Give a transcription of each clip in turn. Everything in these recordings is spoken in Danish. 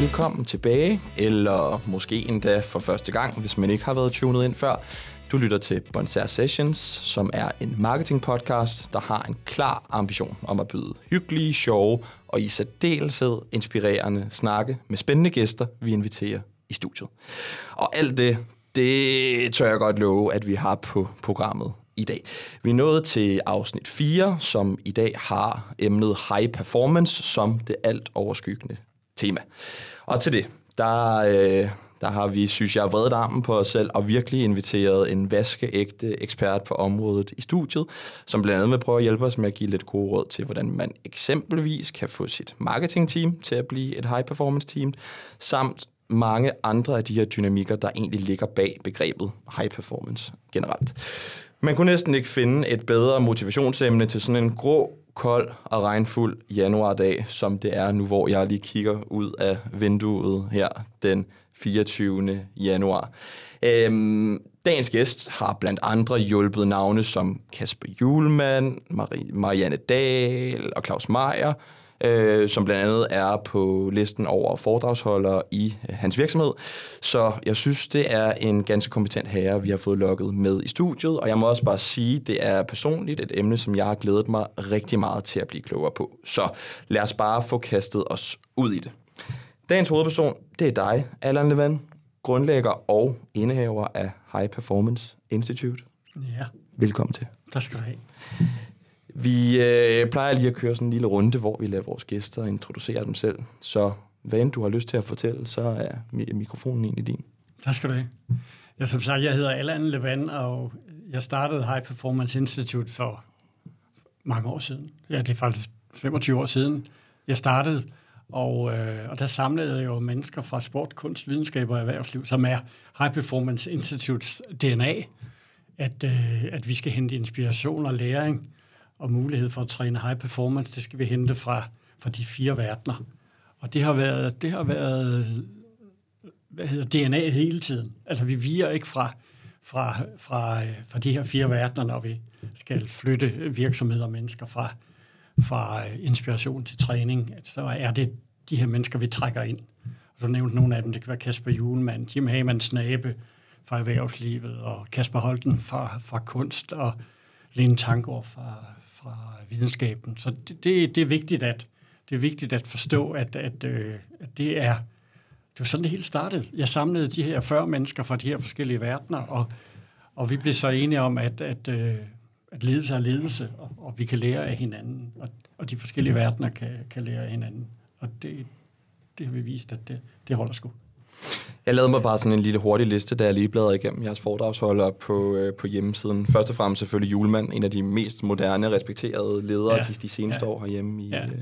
velkommen tilbage, eller måske endda for første gang, hvis man ikke har været tunet ind før. Du lytter til Bonsair Sessions, som er en marketingpodcast, der har en klar ambition om at byde hyggelige, sjove og i særdeleshed inspirerende snakke med spændende gæster, vi inviterer i studiet. Og alt det, det tør jeg godt love, at vi har på programmet i dag. Vi er nået til afsnit 4, som i dag har emnet high performance som det alt overskyggende tema. Og til det, der, øh, der har vi, synes jeg, vredet armen på os selv og virkelig inviteret en vaskeægte ekspert på området i studiet, som blandt andet vil prøve at hjælpe os med at give lidt gode råd til, hvordan man eksempelvis kan få sit marketingteam til at blive et high performance team, samt mange andre af de her dynamikker, der egentlig ligger bag begrebet high performance generelt. Man kunne næsten ikke finde et bedre motivationsemne til sådan en grå, kold og regnfuld januardag, som det er nu, hvor jeg lige kigger ud af vinduet her den 24. januar. Øhm, dagens gæst har blandt andre hjulpet navne som Kasper Julemand, Marianne Dahl og Claus Meier, øh, som blandt andet er på listen over foredragsholdere i øh, hans virksomhed. Så jeg synes, det er en ganske kompetent herre, vi har fået lukket med i studiet, og jeg må også bare sige, det er personligt et emne, som jeg har glædet mig rigtig meget til at blive klogere på. Så lad os bare få kastet os ud i det. Dagens hovedperson, det er dig, Allan Levan, grundlægger og indehaver af High Performance Institute. Ja. Velkommen til. Tak skal du have. Vi øh, plejer lige at køre sådan en lille runde, hvor vi lader vores gæster introducere dem selv. Så hvad end du har lyst til at fortælle, så er mikrofonen egentlig din. Tak skal du have. Ja, som sagt, jeg hedder Allan Levan, og jeg startede High Performance Institute for mange år siden. Ja, det er faktisk 25 år siden, jeg startede. Og, øh, og der samlede jeg jo mennesker fra sport, kunst, videnskab og erhvervsliv, som er High Performance Institutes DNA, at, øh, at vi skal hente inspiration og læring og mulighed for at træne high performance, det skal vi hente fra, fra de fire verdener. Og det har været, det har været hvad hedder, DNA hele tiden. Altså vi viger ikke fra, fra, fra, fra de her fire verdener, når vi skal flytte virksomheder og mennesker fra, fra øh, inspiration til træning. Så er det de her mennesker, vi trækker ind. Og du nævnte nogle af dem. Det kan være Kasper Julemand, Jim Hamann Snabe fra erhvervslivet, og Kasper Holten fra, fra kunst, og Lene Tangård fra, fra videnskaben. Så det, det, det er vigtigt at det er vigtigt at forstå, at, at, øh, at det er det var sådan, det hele startede. Jeg samlede de her 40 mennesker fra de her forskellige verdener, og, og vi blev så enige om, at, at, øh, at ledelse er ledelse, og, og vi kan lære af hinanden, og, og de forskellige verdener kan, kan lære af hinanden. Og det, det har vi vist, at det, det holder sgu. Jeg lavede mig bare sådan en lille hurtig liste, da jeg lige bladrede igennem jeres foredragsholder på, øh, på hjemmesiden. Først og fremmest selvfølgelig Julemand, en af de mest moderne, respekterede ledere ja. de, de seneste ja. år herhjemme i, ja. øh,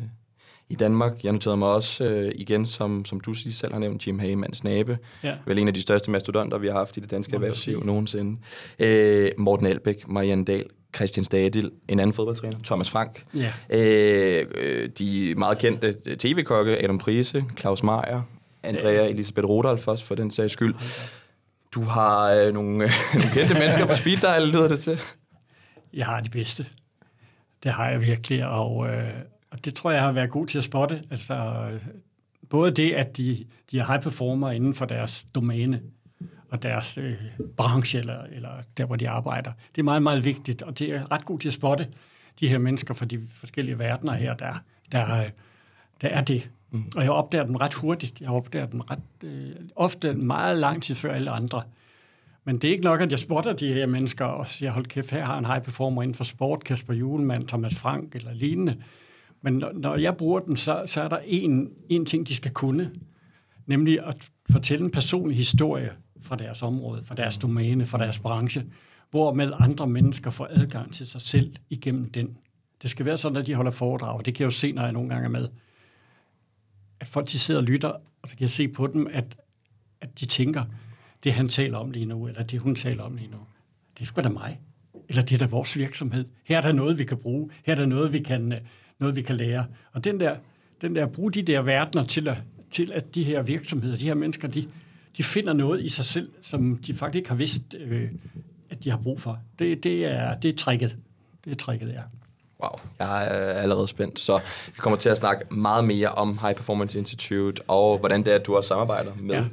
i Danmark. Jeg noterede mig også øh, igen, som, som du selv har nævnt, Jim Hagemann Snabe. Ja. Vel en af de største mastodonter, vi har haft i det danske erhvervsliv nogensinde. Øh, Morten Albæk, Marianne Dahl, Christian Stadil, en anden fodboldtræner, Thomas Frank. Ja. Øh, øh de meget kendte tv-kokke, Adam Prise, Claus Meier, Andrea Elisabeth Rodolf også, for den sags skyld. Du har øh, nogle, øh, nogle kendte mennesker på speed dial, lyder det til. Jeg har de bedste. Det har jeg virkelig, og, øh, og det tror jeg har været god til at spotte. Altså, både det, at de, de er high performer inden for deres domæne og deres øh, branche, eller, eller der, hvor de arbejder. Det er meget, meget vigtigt, og det er ret godt til at spotte de her mennesker fra de forskellige verdener her, der, der, der er det. Mm. Og jeg opdager dem ret hurtigt. Jeg opdager dem ret, øh, ofte meget lang tid før alle andre. Men det er ikke nok, at jeg spotter de her mennesker og siger, hold kæft, her har en high performer inden for sport, Kasper Julemand, Thomas Frank eller lignende. Men når, når jeg bruger dem, så, så er der en, en ting, de skal kunne, nemlig at fortælle en personlig historie fra deres område, fra deres domæne, fra deres branche, hvor med andre mennesker får adgang til sig selv igennem den. Det skal være sådan, at de holder foredrag. Det kan jeg jo se, når jeg nogle gange er med at folk de sidder og lytter, og så kan jeg se på dem, at, at de tænker, det han taler om lige nu, eller det hun taler om lige nu, det er sgu da mig. Eller det er da vores virksomhed. Her er der noget, vi kan bruge. Her er der noget, vi kan, øh, noget, vi kan lære. Og den der, den der, bruge de der verdener til at, til at de her virksomheder, de her mennesker, de, de finder noget i sig selv, som de faktisk ikke har vidst, øh, at de har brug for. Det, det, er, det er tricket. Det er tricket, ja. Wow, jeg er allerede spændt. Så vi kommer til at snakke meget mere om High Performance Institute, og hvordan det er, at du også samarbejder med ja.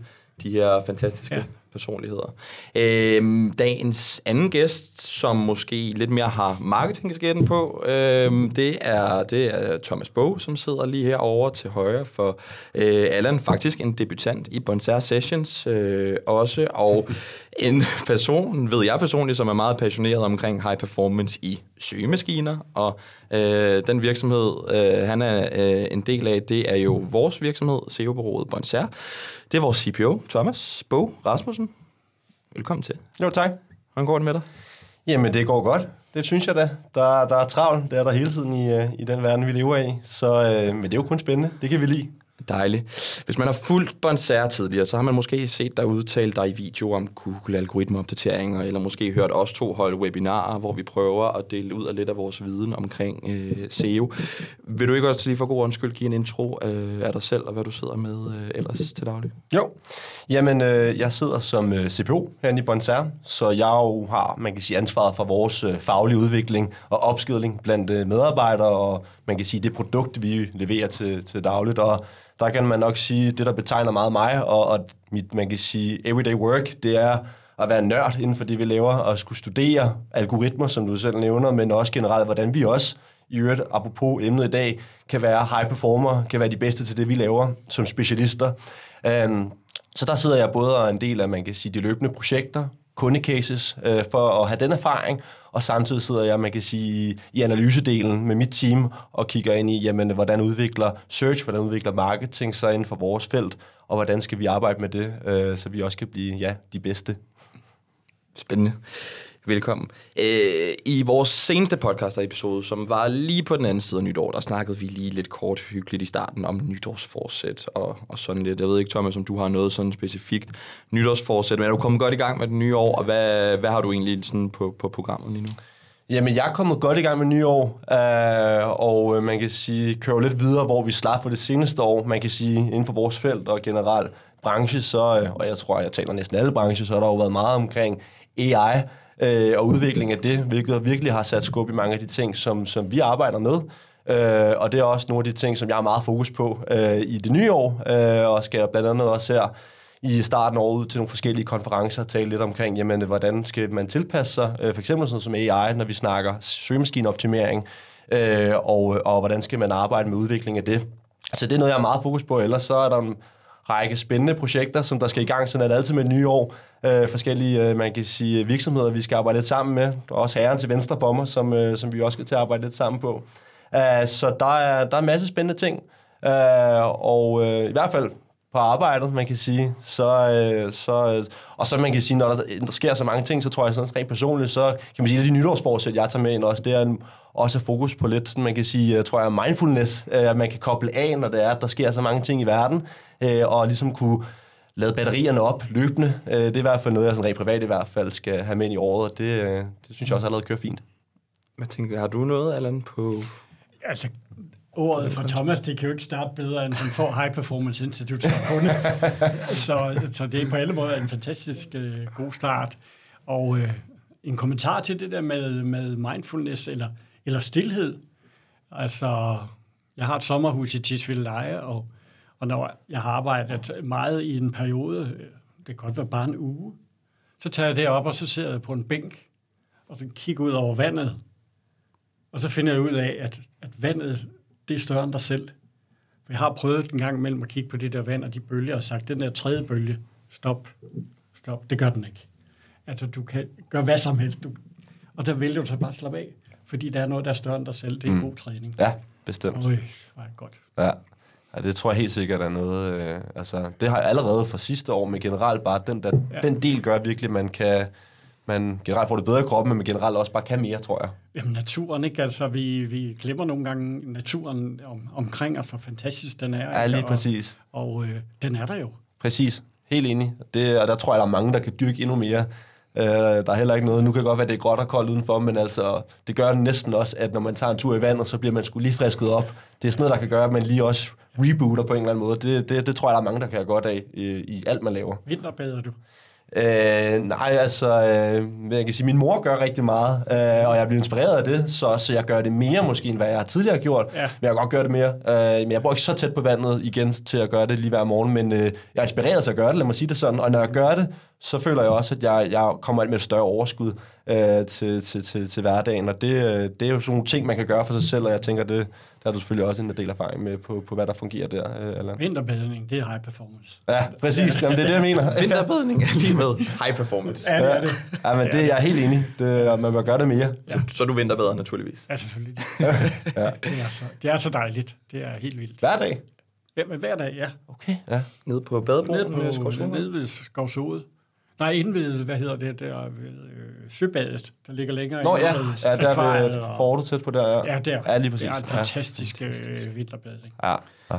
de her fantastiske ja. Personligheder. Øhm, dagens anden gæst, som måske lidt mere har marketingskætten på, øhm, det, er, det er Thomas Bog, som sidder lige herovre til højre for øh, Allan, faktisk en debutant i Bonsair Sessions øh, også, og en person, ved jeg personligt, som er meget passioneret omkring high performance i søgemaskiner, og øh, den virksomhed, øh, han er øh, en del af, det er jo vores virksomhed, SEO-bureauet Bonsair. Det er vores CPO, Thomas Bo Rasmussen. Velkommen til. Jo, tak. Hvordan går det med dig? Jamen, det går godt. Det synes jeg da. Der, der er travlt. Det er der hele tiden i, øh, i den verden, vi lever i. Så, øh, men det er jo kun spændende. Det kan vi lide. Dejligt. Hvis man har fulgt Bonsair tidligere, så har man måske set dig udtale dig i video om Google-algoritmeopdateringer, eller måske hørt os to holde webinarer, hvor vi prøver at dele ud af lidt af vores viden omkring øh, SEO. Vil du ikke også lige for god undskyld give en intro øh, af dig selv, og hvad du sidder med øh, ellers til daglig? Jo. Jamen, øh, jeg sidder som øh, CPO herinde i Bonsair, så jeg jo har, man kan sige, ansvaret for vores øh, faglige udvikling og opskydning blandt øh, medarbejdere, og man kan sige, det produkt, vi leverer til, til dagligt, og der kan man nok sige, det der betegner meget mig, og, og mit, man kan sige, everyday work, det er at være nørd inden for det, vi laver, og skulle studere algoritmer, som du selv nævner, men også generelt, hvordan vi også, i øvrigt, apropos emnet i dag, kan være high performer, kan være de bedste til det, vi laver som specialister. Um, så der sidder jeg både og en del af, man kan sige, de løbende projekter, kundecases, øh, for at have den erfaring, og samtidig sidder jeg, man kan sige, i analysedelen med mit team og kigger ind i, jamen, hvordan udvikler search, hvordan udvikler marketing sig inden for vores felt, og hvordan skal vi arbejde med det, øh, så vi også kan blive ja, de bedste. Spændende. Velkommen. Øh, I vores seneste podcast-episode, som var lige på den anden side af nytår, der snakkede vi lige lidt kort hyggeligt i starten om nytårsforsæt og, og sådan lidt. Jeg ved ikke, Thomas, om du har noget sådan specifikt nytårsforsæt, men er du kommet godt i gang med det nye år, og hvad, hvad har du egentlig sådan på, på programmet lige nu? Jamen, jeg er kommet godt i gang med nye år, øh, og øh, man kan sige, kører lidt videre, hvor vi slap for det seneste år. Man kan sige, inden for vores felt og generelt branche, så, øh, og jeg tror, jeg taler næsten alle brancher, så har der jo været meget omkring AI, øh, og udvikling af det, hvilket virkelig har sat skub i mange af de ting, som, som vi arbejder med. Øh, og det er også nogle af de ting, som jeg har meget fokus på øh, i det nye år, øh, og skal blandt andet også her i starten af året til nogle forskellige konferencer tale lidt omkring, jamen, hvordan skal man tilpasse sig, øh, for eksempel sådan som AI, når vi snakker søgemaskineoptimering, øh, og, og hvordan skal man arbejde med udvikling af det. Så det er noget, jeg har meget fokus på, ellers så er der en række spændende projekter, som der skal i gang, sådan at altid med nye år, øh, forskellige, øh, man kan sige, virksomheder, vi skal arbejde lidt sammen med. Der er også herren til venstre for mig, som, øh, som vi også skal til at arbejde lidt sammen på. Uh, så der er, der er en masse spændende ting. Uh, og uh, i hvert fald på arbejdet, man kan sige. Så, øh, så, øh, og så man kan sige, når der, der sker så mange ting, så tror jeg sådan rent personligt, så kan man sige, at de nytårsforsæt, jeg tager med ind også, det er en, også fokus på lidt, sådan, man kan sige, jeg tror jeg, mindfulness, øh, at man kan koble af, når det er, at der sker så mange ting i verden, øh, og ligesom kunne lade batterierne op løbende. Øh, det er i hvert fald noget, jeg sådan rent privat i hvert fald skal have med ind i året, og det, øh, det synes jeg også allerede kører fint. Hvad tænker har du noget, Allan, på... Altså, ordet for Thomas, det kan jo ikke starte bedre, end han får High Performance Institute som kunde. så, så det er på alle måder en fantastisk øh, god start. Og øh, en kommentar til det der med, med mindfulness eller, eller stillhed. Altså, jeg har et sommerhus i Tisvildeleje, og og når jeg har arbejdet meget i en periode, det kan godt være bare en uge, så tager jeg det op, og så sidder jeg på en bænk, og så kigger ud over vandet. Og så finder jeg ud af, at, at vandet, det er større end dig selv. For jeg har prøvet en gang imellem at kigge på det der vand og de bølger, og sagt, den der tredje bølge, stop, stop, det gør den ikke. Altså, du kan gøre hvad som helst. Du, og der vil du så bare slappe af, fordi der er noget, der er større end dig selv. Det er en mm. god træning. Ja, bestemt. Øj, var det godt. Ja. Ja, det tror jeg helt sikkert er noget... Øh, altså, det har jeg allerede fra sidste år, men generelt bare den, der, ja. den del gør virkelig, at man kan... Man generelt får det bedre i kroppen, men man generelt også bare kan mere, tror jeg. Jamen naturen, ikke? Altså, vi, vi glemmer nogle gange naturen om, omkring os, hvor fantastisk den er. Ja, lige præcis. Og, og øh, den er der jo. Præcis. Helt enig. Det, og der tror jeg, der er mange, der kan dyrke endnu mere. Uh, der er heller ikke noget. Nu kan det godt være, at det er gråt og koldt udenfor, men altså, det gør næsten også, at når man tager en tur i vandet, så bliver man skulle lige frisket op. Det er sådan noget, der kan gøre, at man lige også rebooter på en eller anden måde. Det, det, det tror jeg, der er mange, der kan have godt af i, i alt, man laver. Vinterbader du? Øh, nej, altså, øh, jeg kan sige, min mor gør rigtig meget, øh, og jeg bliver inspireret af det, så, så jeg gør det mere måske, end hvad jeg har tidligere gjort. Ja. Men jeg kan godt gøre det mere. Øh, men jeg bor ikke så tæt på vandet igen til at gøre det lige hver morgen, men øh, jeg er inspireret til at gøre det, lad mig sige det sådan. Og når jeg gør det, så føler jeg også, at jeg, jeg kommer alt med et større overskud øh, til, til, til, til hverdagen, og det, øh, det er jo sådan nogle ting, man kan gøre for sig selv, og jeg tænker, det, der har du selvfølgelig også en del erfaring med på, på hvad der fungerer der, øh, Allan. Vinterbadning, det er high performance. Ja, præcis. Jamen, det er det, jeg mener. Vinterbadning er lige med high performance. Ja, det er det. Ja, men det, jeg er helt enig. Det, man må gøre det mere. Så, så du vinterbader naturligvis. Ja, selvfølgelig. ja. det, er så, det er så dejligt. Det er helt vildt. Hver dag. Ja, men hver dag, ja. Okay. Ja. Nede på badebroen Nede på nede ved Skovshoved. Nej, inde ved, hvad hedder det, der ved øh, Søbadet, der ligger længere Nå ja, ved ja der ved og- Forte tæt på der. Ja, Ja, der. Ja, lige præcis. Det er en fantastisk øh, vinterbadning. Ja. ja.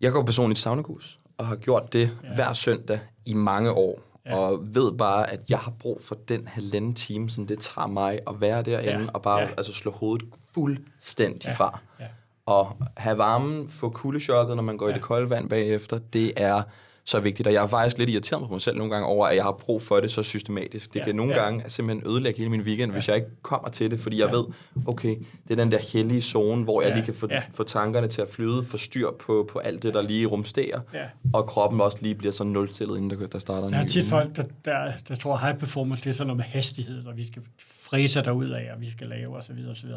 Jeg går personligt i saunagus, og har gjort det ja. hver søndag i mange år. Ja. Ja. Og ved bare, at jeg har brug for den halvanden time, som det tager mig at være derinde, Ja. og bare Ja. altså, slå hovedet fuldstændig Ja. fra. Ja. Og have varmen, få kuldechokket, når man går ja. i Ja. det kolde vand bagefter, det er så vigtigt. Og jeg er faktisk lidt irriteret på mig selv nogle gange over, at jeg har brug for det så systematisk. Det Ja. kan nogle Ja. gange simpelthen ødelægge hele min weekend, hvis jeg ikke kommer til det, fordi jeg Ja. ved, okay, det er den der hellige zone, hvor jeg Ja. lige kan få, Ja. få tankerne til at flyde, få styr på, på alt det, der lige rumsterer, Ja. og kroppen også lige bliver sådan nulstillet, inden der, der starter en Der er tit uge. folk, der, der, der tror, at high performance det er sådan noget med hastighed, og vi skal fræse derud af, og vi skal lave osv. osv.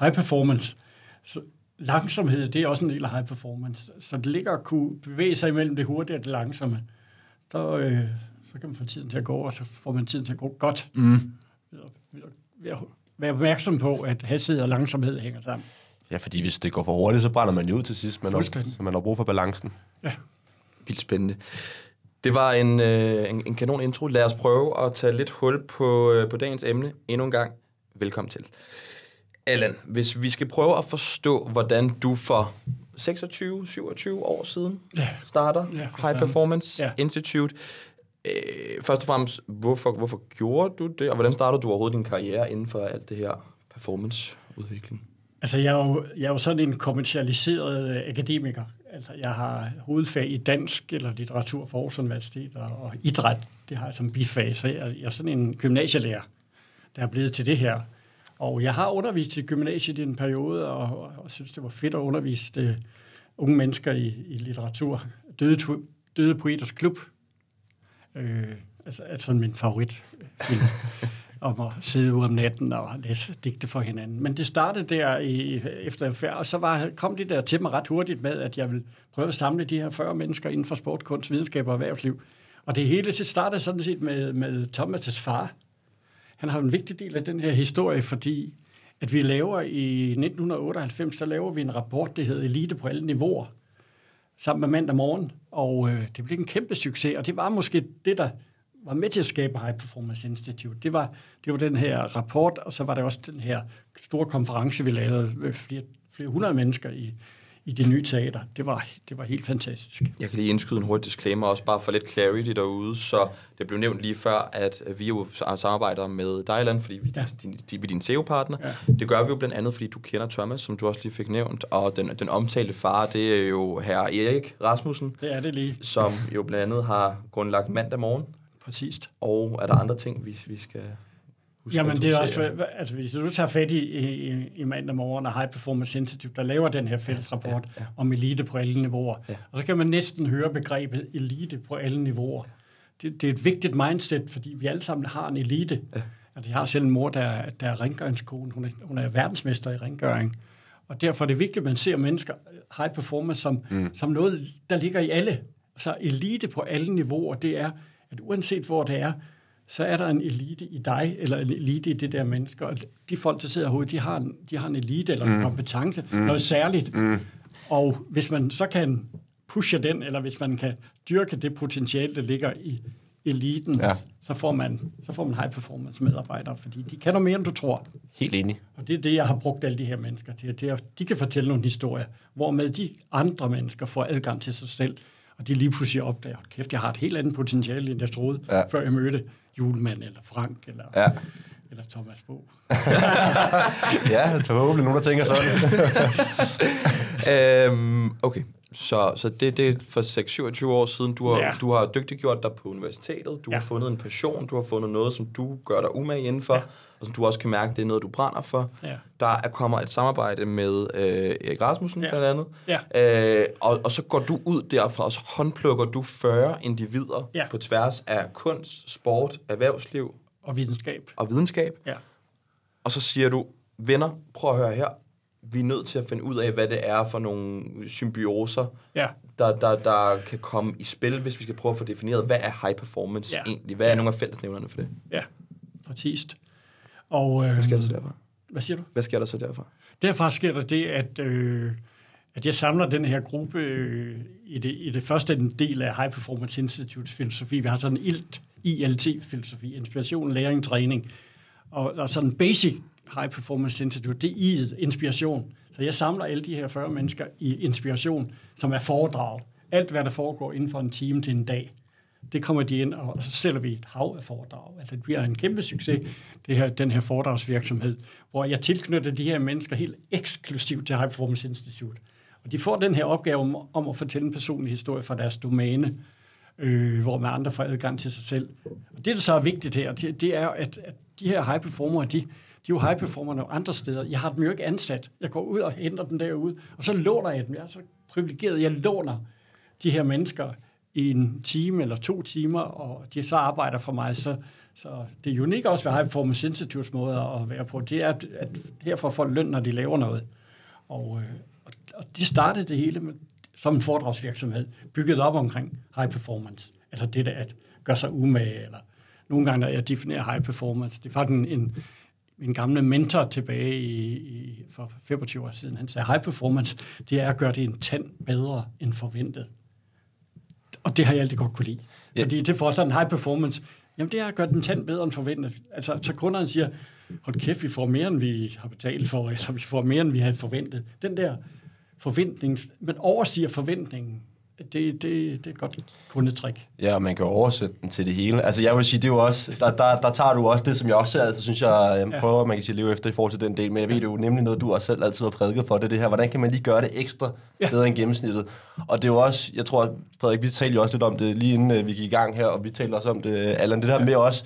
High performance, så langsomhed, det er også en del af high performance. Så det ligger at kunne bevæge sig imellem det hurtige og det langsomme. Så, øh, så kan man få tiden til at gå, og så får man tiden til at gå godt. Mm. Ved at, ved at, ved at være opmærksom på, at hastighed og langsomhed hænger sammen. ja, fordi hvis det går for hurtigt, så brænder man jo ud til sidst. Man har, så man har brug for balancen. Vildt spændende. Det var en, øh, en, en kanon intro. Lad os prøve at tage lidt hul på, øh, på dagens emne endnu en gang. Velkommen til. Allan, hvis vi skal prøve at forstå, hvordan du for 26-27 år siden Ja. starter Ja, High fanden. Performance Ja. Institute. Øh, først og fremmest, hvorfor, hvorfor gjorde du det, og hvordan startede du overhovedet din karriere inden for alt det her performance-udvikling? Altså, jeg er, jo, jeg er jo sådan en kommercialiseret øh, akademiker. Altså, jeg har hovedfag i dansk eller litteratur for Aarhus Universitet og, og idræt. Det har jeg som bifag, så jeg, jeg er sådan en gymnasielærer, der er blevet til det her. Og jeg har undervist i gymnasiet i en periode, og, og, og synes, det var fedt at undervise øh, unge mennesker i, i litteratur. Døde, Døde Poeters Klub. Øh, altså, er sådan min favoritfilm om at sidde ude om natten og læse digte for hinanden. Men det startede der i, efter færd, og så var, kom det der til mig ret hurtigt med, at jeg ville prøve at samle de her 40 mennesker inden for sport, kunst, videnskab og erhvervsliv. Og det hele det startede sådan set med, med Thomas' far. Han har en vigtig del af den her historie, fordi at vi laver i 1998, der laver vi en rapport, der hedder Elite på alle niveauer, sammen med mandag morgen, og øh, det blev en kæmpe succes, og det var måske det, der var med til at skabe High Performance Institute. Det var, det var den her rapport, og så var der også den her store konference, vi lavede med flere, flere hundrede mennesker i, i det nye teater. Det var, det var helt fantastisk. Jeg kan lige indskyde en hurtig disclaimer, også bare for lidt clarity derude. Så det blev nævnt lige før, at vi jo samarbejder med Dylan, fordi vi, ja. Din, vi er din SEO-partner. Ja. Det gør vi jo blandt andet, fordi du kender Thomas, som du også lige fik nævnt. Og den, den omtalte far, det er jo herre Erik Rasmussen, Det er det lige. som jo blandt andet har grundlagt mandag morgen. Præcist. Og er der andre ting, vi, vi skal huske Jamen, det er også, introducere? altså hvis du tager fat i, i, i mandag morgen og High Performance Institute, der laver den her fælles rapport ja, ja, ja. om elite på alle niveauer. Ja. Og så kan man næsten høre begrebet elite på alle niveauer. Det, det er et vigtigt mindset, fordi vi alle sammen har en elite. Ja. Altså, jeg har selv en mor, der, er- der er rengøringskone. Hun er, hun er verdensmester i rengøring. Og derfor er det vigtigt, at man ser mennesker, high performance, som, mm. som noget, der ligger i alle. Så elite på alle niveauer, det er, at uanset hvor det er, så er der en elite i dig, eller en elite i det der menneske. Og de folk, der sidder herude, de har en, de har en elite eller en kompetence, mm. noget særligt. Mm. Og hvis man så kan pushe den, eller hvis man kan dyrke det potentiale, der ligger i eliten, Ja. så, får man, så får man high performance medarbejdere, fordi de kan noget mere, end du tror. Helt enig. Og det er det, jeg har brugt alle de her mennesker til. Det er, de kan fortælle nogle historier, hvormed de andre mennesker får adgang til sig selv. Og de lige pludselig opdager, "Hold kæft, jeg har et helt andet potentiale, end jeg troede, ja. før jeg mødte Julemand, eller Frank, eller, Ja. eller Thomas Bo. Ja, forhåbentlig nogen, der tænker sådan. øhm, okay. Så, så det, det er for 6-27 år siden, du har, Ja. du har dygtiggjort dig på universitetet, du Ja. har fundet en passion, du har fundet noget, som du gør dig umage indenfor, Ja. Og som du også kan mærke, det er noget, du brænder for. Ja. Der er, kommer et samarbejde med øh, Erik Rasmussen Ja. blandt andet, Ja. øh, og, og så går du ud derfra, og så håndplukker du 40 individer Ja. på tværs af kunst, sport, erhvervsliv Og videnskab. og videnskab, Ja. og så siger du, venner, prøv at høre her, vi er nødt til at finde ud af, hvad det er for nogle symbioser, Ja. der, der, der kan komme i spil, hvis vi skal prøve at få defineret, hvad er high performance Ja. egentlig? Hvad er nogle af fællesnævnerne for det? Ja. Præcist. Og, øh, Hvad sker der så derfra? Hvad siger du? Hvad sker der så derfra? Derfra sker der det, at, øh, at jeg samler den her gruppe øh, i, det, i det første en del af High Performance Institute filosofi. Vi har sådan en ILT, ILT-filosofi, inspiration, læring, træning. Og, og sådan basic High Performance Institute, det er i inspiration. Så jeg samler alle de her 40 mennesker i inspiration, som er foredrag. Alt, hvad der foregår inden for en time til en dag. Det kommer de ind, og så stiller vi et hav af foredrag. Altså, det bliver en kæmpe succes, det her, den her foredragsvirksomhed, hvor jeg tilknytter de her mennesker helt eksklusivt til High Performance Institute. Og de får den her opgave om, om at fortælle en personlig historie fra deres domæne, øh, hvor man andre får adgang til sig selv. Og det, der så er vigtigt her, det, det er, at, at de her high performer, de, de er jo high performere andre steder. Jeg har dem jo ikke ansat. Jeg går ud og henter dem derude, og så låner jeg dem. Jeg er så privilegeret, jeg låner de her mennesker i en time eller to timer, og de så arbejder for mig. Så, så det er unikt også ved High Performance Institutes måde at være på. Det er, at, at her får folk løn, når de laver noget. Og, og, og de startede det hele med, som en foredragsvirksomhed, bygget op omkring high performance. Altså det der at gøre sig umage, eller nogle gange, når jeg definerer high performance, det er faktisk en, en min gamle mentor tilbage i, i, for 25 år siden, han sagde, high performance, det er at gøre det en tand bedre end forventet. Og det har jeg altid godt kunne lide. Ja. Fordi det får sådan en high performance, jamen det er at gøre den tand bedre end forventet. Altså, så kunderne siger, hold kæft, vi får mere, end vi har betalt for, eller vi får mere, end vi havde forventet. Den der forventning, men overstiger forventningen, det, det, det er et godt kundetrik. Ja, og man kan oversætte den til det hele. Altså, jeg vil sige, det er jo også, der, der, der tager du også det, som jeg også altid synes, jeg Ja. prøver, man kan sige, at leve efter i forhold til den del. Men jeg ved det er jo nemlig noget, du også selv altid har prædiket for, det, det her. Hvordan kan man lige gøre det ekstra Ja. bedre end gennemsnittet? Og det er jo også, jeg tror, Frederik, vi talte jo også lidt om det lige inden øh, vi gik i gang her, og vi talte også om det, Allan, det der med også,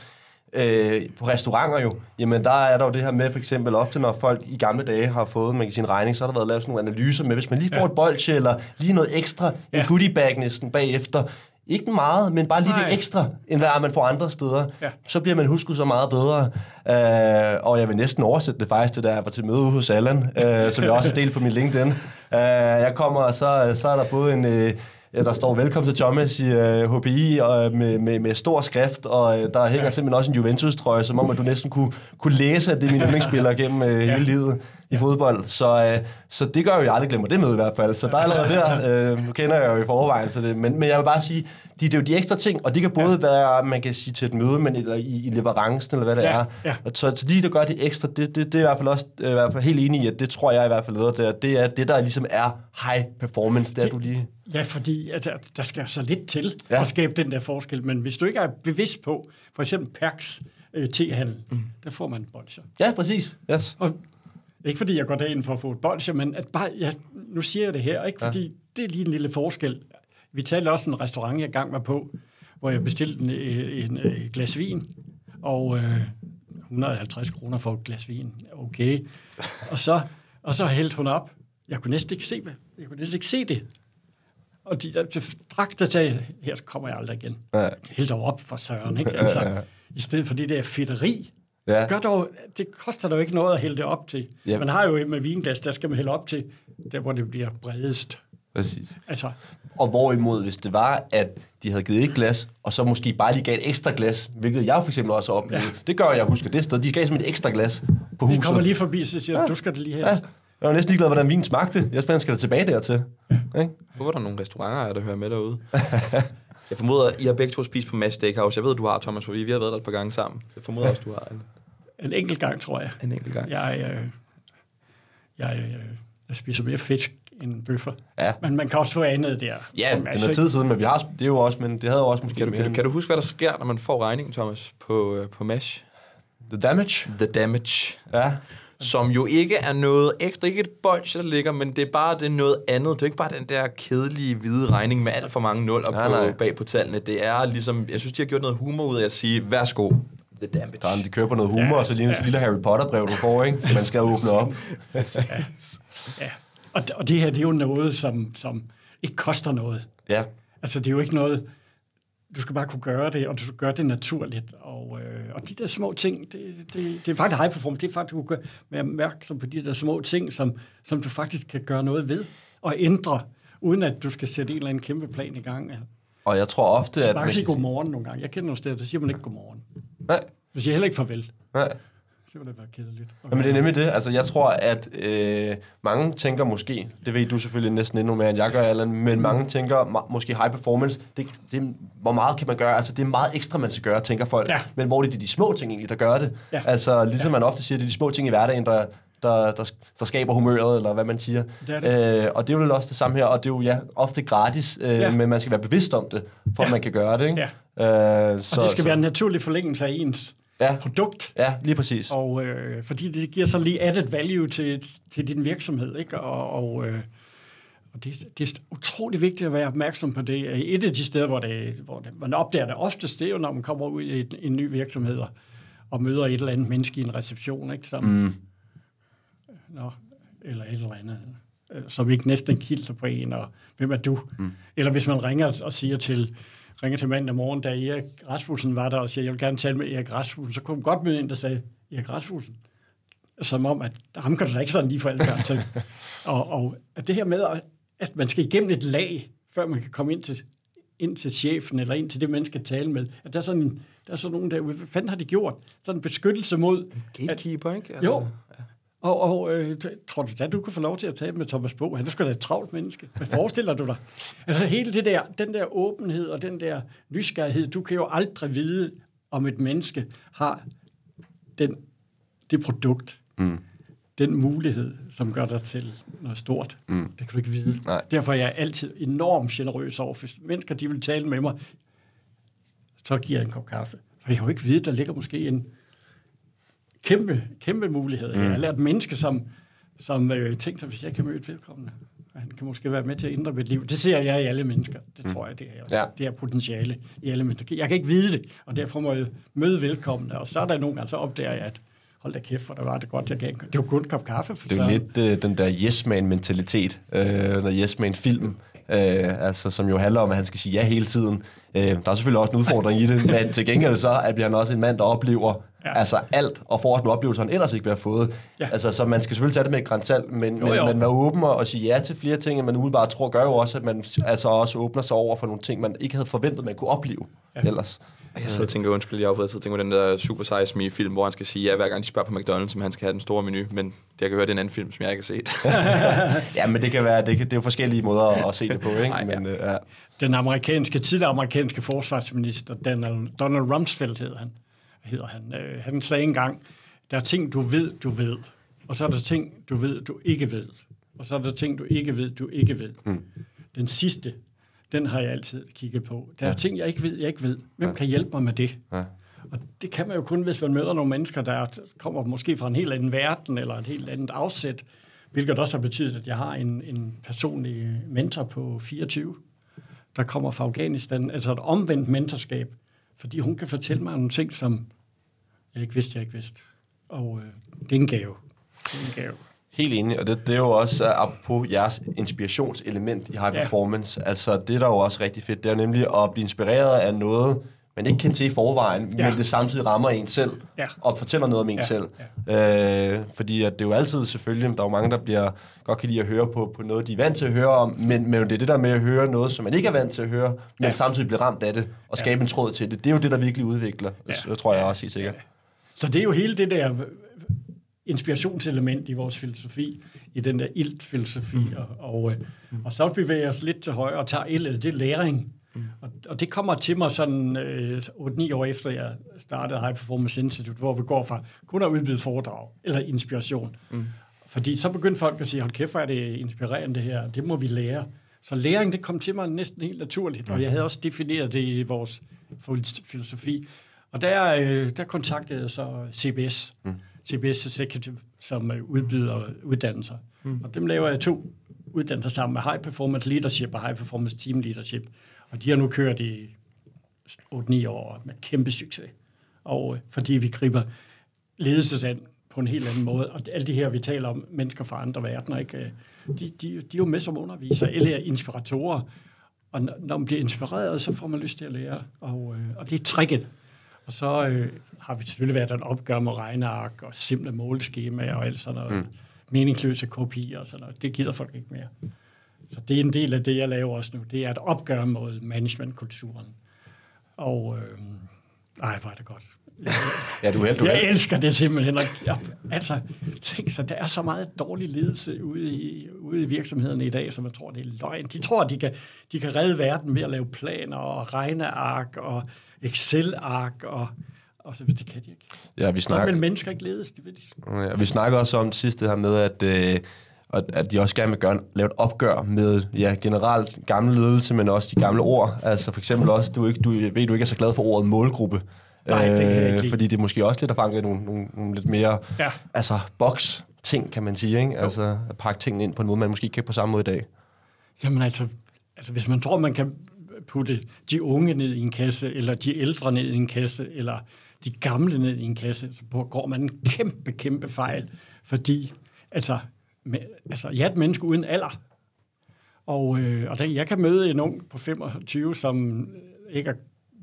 øh, på restauranter jo, jamen der er der jo det her med, for eksempel ofte, når folk i gamle dage har fået, man kan sige, en regning, så har der været lavet sådan nogle analyser med, hvis man lige får Ja. et bolsje, eller lige noget ekstra, en Ja. goodie bag næsten bagefter, ikke meget, men bare lige Nej. det ekstra, end hvad man får andre steder. Ja. Så bliver man husket så meget bedre. Øh, og jeg vil næsten oversætte det faktisk til, da jeg var til møde hos Allan, øh, som jeg også har delt på min LinkedIn. Øh, jeg kommer, og så, så er der både en... Øh, Ja, der står velkommen til Thomas i uh, HPI og, med, med, med stor skrift, og uh, der hænger ja. simpelthen også en Juventus-trøje, som om at du næsten kunne, kunne læse, at det er min yndlingsspiller gennem uh, ja. hele livet i fodbold. Så, uh, så det gør jo, jeg aldrig glemmer det møde i hvert fald. Så der er allerede der, uh, nu kender jeg jo i forvejen til det. Men, men jeg vil bare sige, de, det er jo de ekstra ting, og det kan både ja. være, man kan sige til et møde, men eller i, i leverancen, eller hvad det Ja, er. ja. Og Så, så lige der gør det ekstra, det, det, det er i hvert fald også øh, i hvert fald helt enig i, at det tror jeg i hvert fald noget der. Det er det, der ligesom er high performance, det er du lige... Ja, fordi altså, der skal så lidt til Ja. at skabe den der forskel, men hvis du ikke er bevidst på, for eksempel Perks øh, tehandel, mm. der får man bolcher. Ja, præcis. Yes. Og ikke fordi jeg går derind for at få et bolcher, men at bare, ja, nu siger jeg det her, ikke fordi ja. det er lige en lille forskel. Vi talte også om en restaurant, jeg gang var på, hvor jeg bestilte en, en, en, glas vin, og øh, 150 kroner for et glas vin. Okay. Og så, og så hældte hun op. Jeg kunne næsten ikke se det. Jeg kunne næsten ikke se det. Og de der straks der sagde, her kommer jeg aldrig igen. Ja. Hæld dog op for søren, ikke? Altså, I stedet for det der fedteri. Ja. Gør dog, det koster dog ikke noget at hælde det op til. Ja. Man har jo med vinglas, der skal man hælde op til, der hvor det bliver bredest. Præcis. Altså, Og hvorimod, hvis det var, at de havde givet et glas, og så måske bare lige gav et ekstra glas, hvilket jeg for eksempel også har oplevet. Ja. Det gør jeg, husker det sted. De gav simpelthen et ekstra glas på vi huset. kommer lige forbi, så siger ja. du skal det lige her. Ja. Jeg var næsten ligeglad, hvordan vinen smagte. Jeg spændende skal da tilbage dertil. Ja. Ikke? Hvor er der nogle restauranter, der hører med derude? jeg formoder, at I har begge to spist på Mads Steakhouse. Jeg ved, du har, Thomas, for vi har været der et par gange sammen. Jeg formoder også, du har en, En enkelt gang, tror jeg. en enkelt gang. Jeg, øh, jeg, øh, jeg spiser mere fisk end bøffer. Ja. Men man kan også få andet der. Ja, det altså er tid siden, men vi har, det er jo også, men det havde jo også måske Kan du, kan, du, kan du huske, hvad der sker, når man får regningen, Thomas, på, øh, på Mesh? The damage? The damage. Ja. som jo ikke er noget ekstra, ikke et bolsje, der ligger, men det er bare det er noget andet. Det er ikke bare den der kedelige hvide regning med alt for mange nul Nej, på, nej. bag på tallene. Det er ligesom, jeg synes, de har gjort noget humor ud af at sige, værsgo, the damage. Der er, de kører på noget humor, Ja, og så ligner ja. lille Harry Potter-brev, du får, ikke? Så man skal åbne op. Ja. Og, og det her, det er jo noget, som, som ikke koster noget. Ja. Altså, det er jo ikke noget... Du skal bare kunne gøre det, og du skal gøre det naturligt. Og, øh, og de der små ting, det, det, det er faktisk high performance. Det er faktisk, du kan være opmærksom på de der små ting, som, som du faktisk kan gøre noget ved og ændre, uden at du skal sætte en eller anden kæmpe plan i gang. Og jeg tror ofte, Så at... bare sige kan sige- godmorgen nogle gange. Jeg kender nogle steder, der siger man ikke godmorgen. Nej, Du siger heller ikke farvel. nej. Så vil det være kedeligt. Jamen, det er nemlig det. Altså, jeg tror, at øh, mange tænker måske, det ved du selvfølgelig næsten endnu mere, end jeg gør, Allan, men mange tænker måske high performance, det, det, hvor meget kan man gøre? Altså, det er meget ekstra, man skal gøre, tænker folk. Ja. Men hvor er det de, små ting egentlig, der gør det? Ja. Altså, ligesom man ofte siger, det er de små ting i hverdagen, der, der, der, der skaber humøret, eller hvad man siger. Det det. Øh, og det er jo også det samme her, og det er jo ja, ofte gratis, øh, Ja. men man skal være bevidst om det, for at Ja. man kan gøre det. Ikke? Ja. Øh, så, Og det skal så, være en naturlig forlængelse af ens Ja. produkt. Ja, lige præcis. Og øh, fordi det giver så lige added value til, til din virksomhed, ikke? Og, og, øh, og det, det er utrolig vigtigt at være opmærksom på det. Et af de steder, hvor, det, hvor det, man opdager det oftest, det er jo, når man kommer ud i en, en ny virksomhed og, og møder et eller andet menneske i en reception, ikke? Som, mm. nå, eller et eller andet, øh, som ikke næsten hilser på en, og hvem er du? Mm. Eller hvis man ringer og siger til, ringer til mandag morgen, da Erik Rasmussen var der og siger, jeg vil gerne tale med Erik Rasmussen, så kunne man godt møde en, der sagde, Erik Rasmussen, som om, at ham kan du da ikke sådan lige få adgang til. og, og at det her med, at- at man skal igennem et lag, før man kan komme ind til, ind til chefen, eller ind til det, man skal tale med. At der er sådan, en, der er sådan nogen der, hvad fanden har de gjort? Sådan en beskyttelse mod... Gatekeeper, ikke? Altså, Jo. Og, og øh, tror du da, du kunne få lov til at tale med Thomas Bo? Han er sgu da et travlt menneske. Hvad forestiller du dig? Altså hele det der, den der åbenhed og den der nysgerrighed, du kan jo aldrig vide, om et menneske har den, det produkt, mm. den mulighed, som gør dig til noget stort. Mm. Det kan du ikke vide. Nej. Derfor er jeg altid enormt generøs over, hvis mennesker de vil tale med mig, så giver jeg en kop kaffe. For jeg kan jo ikke vide, der ligger måske en kæmpe, kæmpe mulighed. Mm. Jeg har lært mennesker, som, som øh, tænkte hvis jeg kan møde vedkommende, han kan måske være med til at ændre mit liv. Det ser jeg i alle mennesker. Det tror jeg, det er. Ja. Det er potentiale i alle mennesker. Jeg kan ikke vide det, og derfor må jeg møde velkommende. Og så er der nogle gange, så opdager jeg, at hold da kæft, for der var det godt, jeg gav en, Det var kun en kop kaffe. For Det er lidt øh, den der yes man-mentalitet, øh, når yes man-film, øh, altså, som jo handler om, at han skal sige ja hele tiden. Øh, der er selvfølgelig også en udfordring i det, men til gengæld så er bliver han også en mand, der oplever Ja. ja. altså alt, og får også nogle oplevelser, han ellers ikke ville have fået. Ja. Ja. Altså, så man skal selvfølgelig tage det med et grænsalt, men, Jo, men, jo. men være åben og, og sige ja til flere ting, end man umiddelbart tror, gør jo også, at man altså også åbner sig over for nogle ting, man ikke havde forventet, man kunne opleve Ja. ja. ellers. Jeg sidder og tænker, undskyld, jeg afbryder, jeg sidder og tænker på den der Super Size Me-film, hvor han skal sige ja, hver gang de spørger på McDonald's, om han skal have den store menu, men jeg kan høre, det er en anden film, som jeg ikke har set. Ja, men det kan være, det, kan, det er jo forskellige måder at se det på, ikke? Nej, ja. men, øh, ja. Den amerikanske, tidligere amerikanske forsvarsminister, Donald, Donald Rumsfeld hed han. Hedder han. Øh, han sagde engang, der er ting, du ved, du ved. Og så er der ting, du ved, du ikke ved. Og så er der ting, du ikke ved, du ikke ved. Mm. Den sidste, den har jeg altid kigget på. Der er ja. ting, jeg ikke ved, jeg ikke ved. Hvem ja. kan hjælpe mig med det? Ja. Og det kan man jo kun, hvis man møder nogle mennesker, der kommer måske fra en helt anden verden, eller et helt andet afsæt, hvilket også har betydet, at jeg har en, en personlig mentor på 24, der kommer fra Afghanistan, altså et omvendt mentorskab, fordi hun kan fortælle mig nogle ting, som jeg ikke vidste, jeg ikke vidste. Og øh, det er en gave. Det er en gave. Helt enig, og det, det er jo også uh, apropos jeres inspirationselement i high Ja. performance. Altså, det der er jo også rigtig fedt, det er nemlig at blive inspireret af noget, man ikke kan til i forvejen, Ja. men det samtidig rammer en selv, Ja. og fortæller noget om en Ja, selv. Øh, fordi at det er jo altid selvfølgelig, der er jo mange, der bliver, godt kan lide at høre på, på noget, de er vant til at høre om, men, men det er det der med at høre noget, som man ikke er vant til at høre, men Ja. ja. samtidig bliver ramt af det, og skabe en tråd til det. Det er jo det, der virkelig udvikler, Ja. ja. tror jeg også helt sikkert. Så det er jo hele det der inspirationselement i vores filosofi, i den der ilt-filosofi, mm. og, og, øh, og så bevæger os lidt til højre og tager ildet, det er læring. Mm. Og, det kommer til mig sådan øh, 8-9 år efter, jeg startede High Performance Institute, hvor vi går fra kun at udbyde foredrag eller inspiration. Mm. Fordi så begyndte folk at sige, hold kæft, hvor er det inspirerende det her, det må vi lære. Så læring, det kom til mig næsten helt naturligt, og jeg havde også defineret det i vores filosofi. Og der, øh, der kontaktede jeg så CBS, mm. CBS Executive, som øh, udbyder uddannelser. Mm. Og dem laver jeg to uddannelser sammen med High Performance Leadership og High Performance Team Leadership. Og de har nu kørt i 8-9 år med kæmpe succes. Og øh, fordi vi griber ledelse på en helt anden måde. Og alle de her, vi taler om, mennesker fra andre verdener, ikke? Øh, de, de, de er jo med som undervisere, eller inspiratorer. Og når man bliver inspireret, så får man lyst til at lære. Og, øh, og det er tricket. Og så øh, har vi selvfølgelig været en opgør med regneark og simple måleskemaer og alt sådan noget. Mm. Meningsløse kopier og sådan noget. Det gider folk ikke mere. Så det er en del af det, jeg laver også nu. Det er et opgør mod managementkulturen. Og øh, ej, hvor er det godt. ja, du er, du. Jeg elsker det simpelthen. Jeg, altså, tænk så, der er så meget dårlig ledelse ude i, ude i virksomhederne i dag, som man tror, det er løgn. De tror, de kan, de kan redde verden ved at lave planer og regneark og Excel-ark og og så det kan de ikke. Ja, vi snakker... Så vil mennesker ikke ledes, det ved de. Ja, vi snakker også om sidst det her med, at, øh, at de også gerne vil gøre, lave et opgør med ja, generelt gamle ledelse, men også de gamle ord. Altså for eksempel også, du, ikke, du ved, du ikke er så glad for ordet målgruppe. Nej, det kan øh, Fordi det er måske også lidt at fange nogle, nogle, nogle lidt mere ja. altså, boks ting, kan man sige. Ikke? Altså at pakke tingene ind på en måde, man måske ikke kan på samme måde i dag. Jamen altså, altså hvis man tror, man kan putte de unge ned i en kasse, eller de ældre ned i en kasse, eller de gamle ned i en kasse, så går man en kæmpe, kæmpe fejl, fordi altså, med, altså jeg er et menneske uden alder, og, øh, og der, jeg kan møde en ung på 25, som ikke er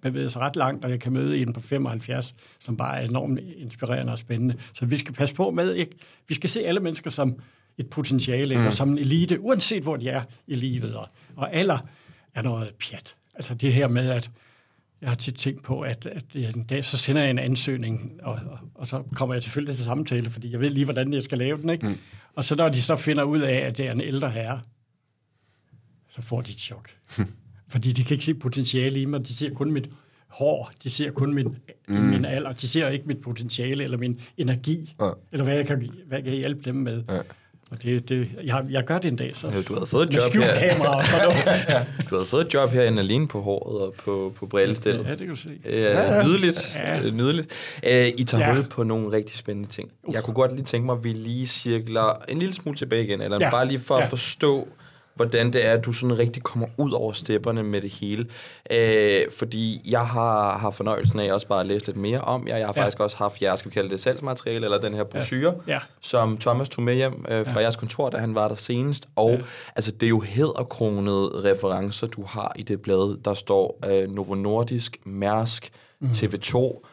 bevæget sig ret langt, og jeg kan møde en på 75, som bare er enormt inspirerende og spændende. Så vi skal passe på med, ikke? vi skal se alle mennesker som et potentiale, mm. og som en elite, uanset hvor de er i livet. Og, og alder er noget pjat. Altså det her med, at jeg har tit tænkt på, at, at en dag, så sender jeg en ansøgning, og, og, og så kommer jeg selvfølgelig til samtale, fordi jeg ved lige, hvordan jeg skal lave den. Ikke? Mm. Og så når de så finder ud af, at det er en ældre herre, så får de et chok. fordi de kan ikke se potentiale i mig, de ser kun mit hår, de ser kun min, mm. min alder, de ser ikke mit potentiale eller min energi, ja. eller hvad jeg kan, hvad jeg kan hjælpe dem med. Ja. Og det, det, jeg, jeg gør det en dag, så. Ja, du havde fået et job her. Kamera ja. Du havde fået et job herinde alene på håret og på, på brillestillet. Ja, det kan du se. Ja, nydeligt. Ja. nydeligt. Uh, I tager ja. hul på nogle rigtig spændende ting. Jeg kunne godt lige tænke mig, at vi lige cirkler en lille smule tilbage igen, eller ja. bare lige for ja. at forstå, hvordan det er, at du sådan rigtig kommer ud over stepperne med det hele. Øh, fordi jeg har, har fornøjelsen af også bare at læse lidt mere om jer. Jeg har ja. faktisk også haft jeres, skal vi kalde det salgsmateriale, eller den her brochure, ja. Ja. som Thomas tog med hjem øh, fra ja. jeres kontor, da han var der senest. Og ja. altså, det er jo hedderkronede referencer, du har i det blad. Der står øh, Novo Nordisk, Mærsk, mm. TV2.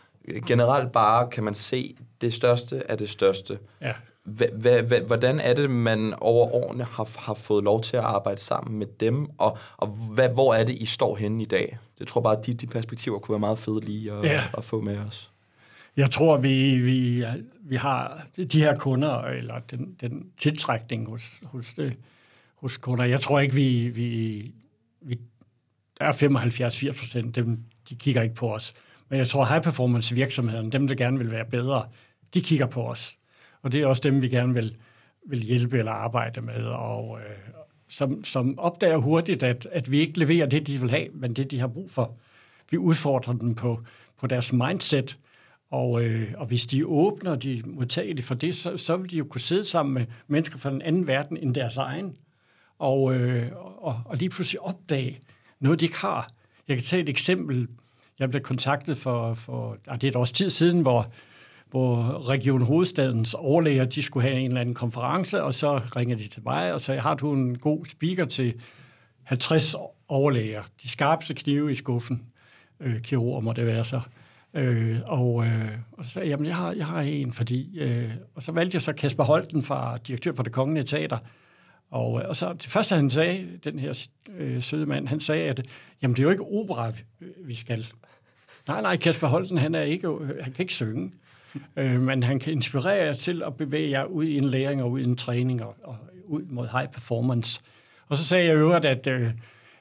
Generelt bare kan man se det største af det største. Ja hvordan er det, man over årene har, har fået lov til at arbejde sammen med dem, og, og hvad, hvor er det, I står henne i dag? Jeg tror bare, at de, de perspektiver kunne være meget fede lige at, ja. at få med os. Jeg tror, vi, vi, vi har de her kunder, eller den, den tiltrækning hos, hos, det, hos kunder. Jeg tror ikke, vi, vi, vi der er 75-80 procent, dem, de kigger ikke på os. Men jeg tror, high performance virksomheden, dem der gerne vil være bedre, de kigger på os. Og det er også dem, vi gerne vil, vil hjælpe eller arbejde med, og øh, som, som opdager hurtigt, at, at vi ikke leverer det, de vil have, men det, de har brug for. Vi udfordrer dem på, på deres mindset, og, øh, og hvis de åbner, og de det for det, så, så vil de jo kunne sidde sammen med mennesker fra den anden verden end deres egen, og, øh, og, og lige pludselig opdage noget, de ikke har. Jeg kan tage et eksempel. Jeg blev kontaktet for, for ah, det er et års tid siden, hvor hvor Region Hovedstadens overlæger, de skulle have en eller anden konference, og så ringer de til mig og sagde, har du en god speaker til 50 overlæger? De skarpeste knive i skuffen. Øh, kirurger må det være så. Øh, og, øh, og så sagde jeg, jamen jeg har, jeg har en, fordi... Øh, og så valgte jeg så Kasper Holten, fra, direktør for det kongelige teater, og, øh, og så det første, han sagde, den her øh, søde mand, han sagde, at jamen, det er jo ikke opera, vi skal. Nej, nej, Kasper Holten, han, er ikke, øh, han kan ikke synge øh, men han kan inspirere jer til at bevæge jer ud i en læring og ud i en træning og, og ud mod high performance. Og så sagde jeg øvrigt, at, øh,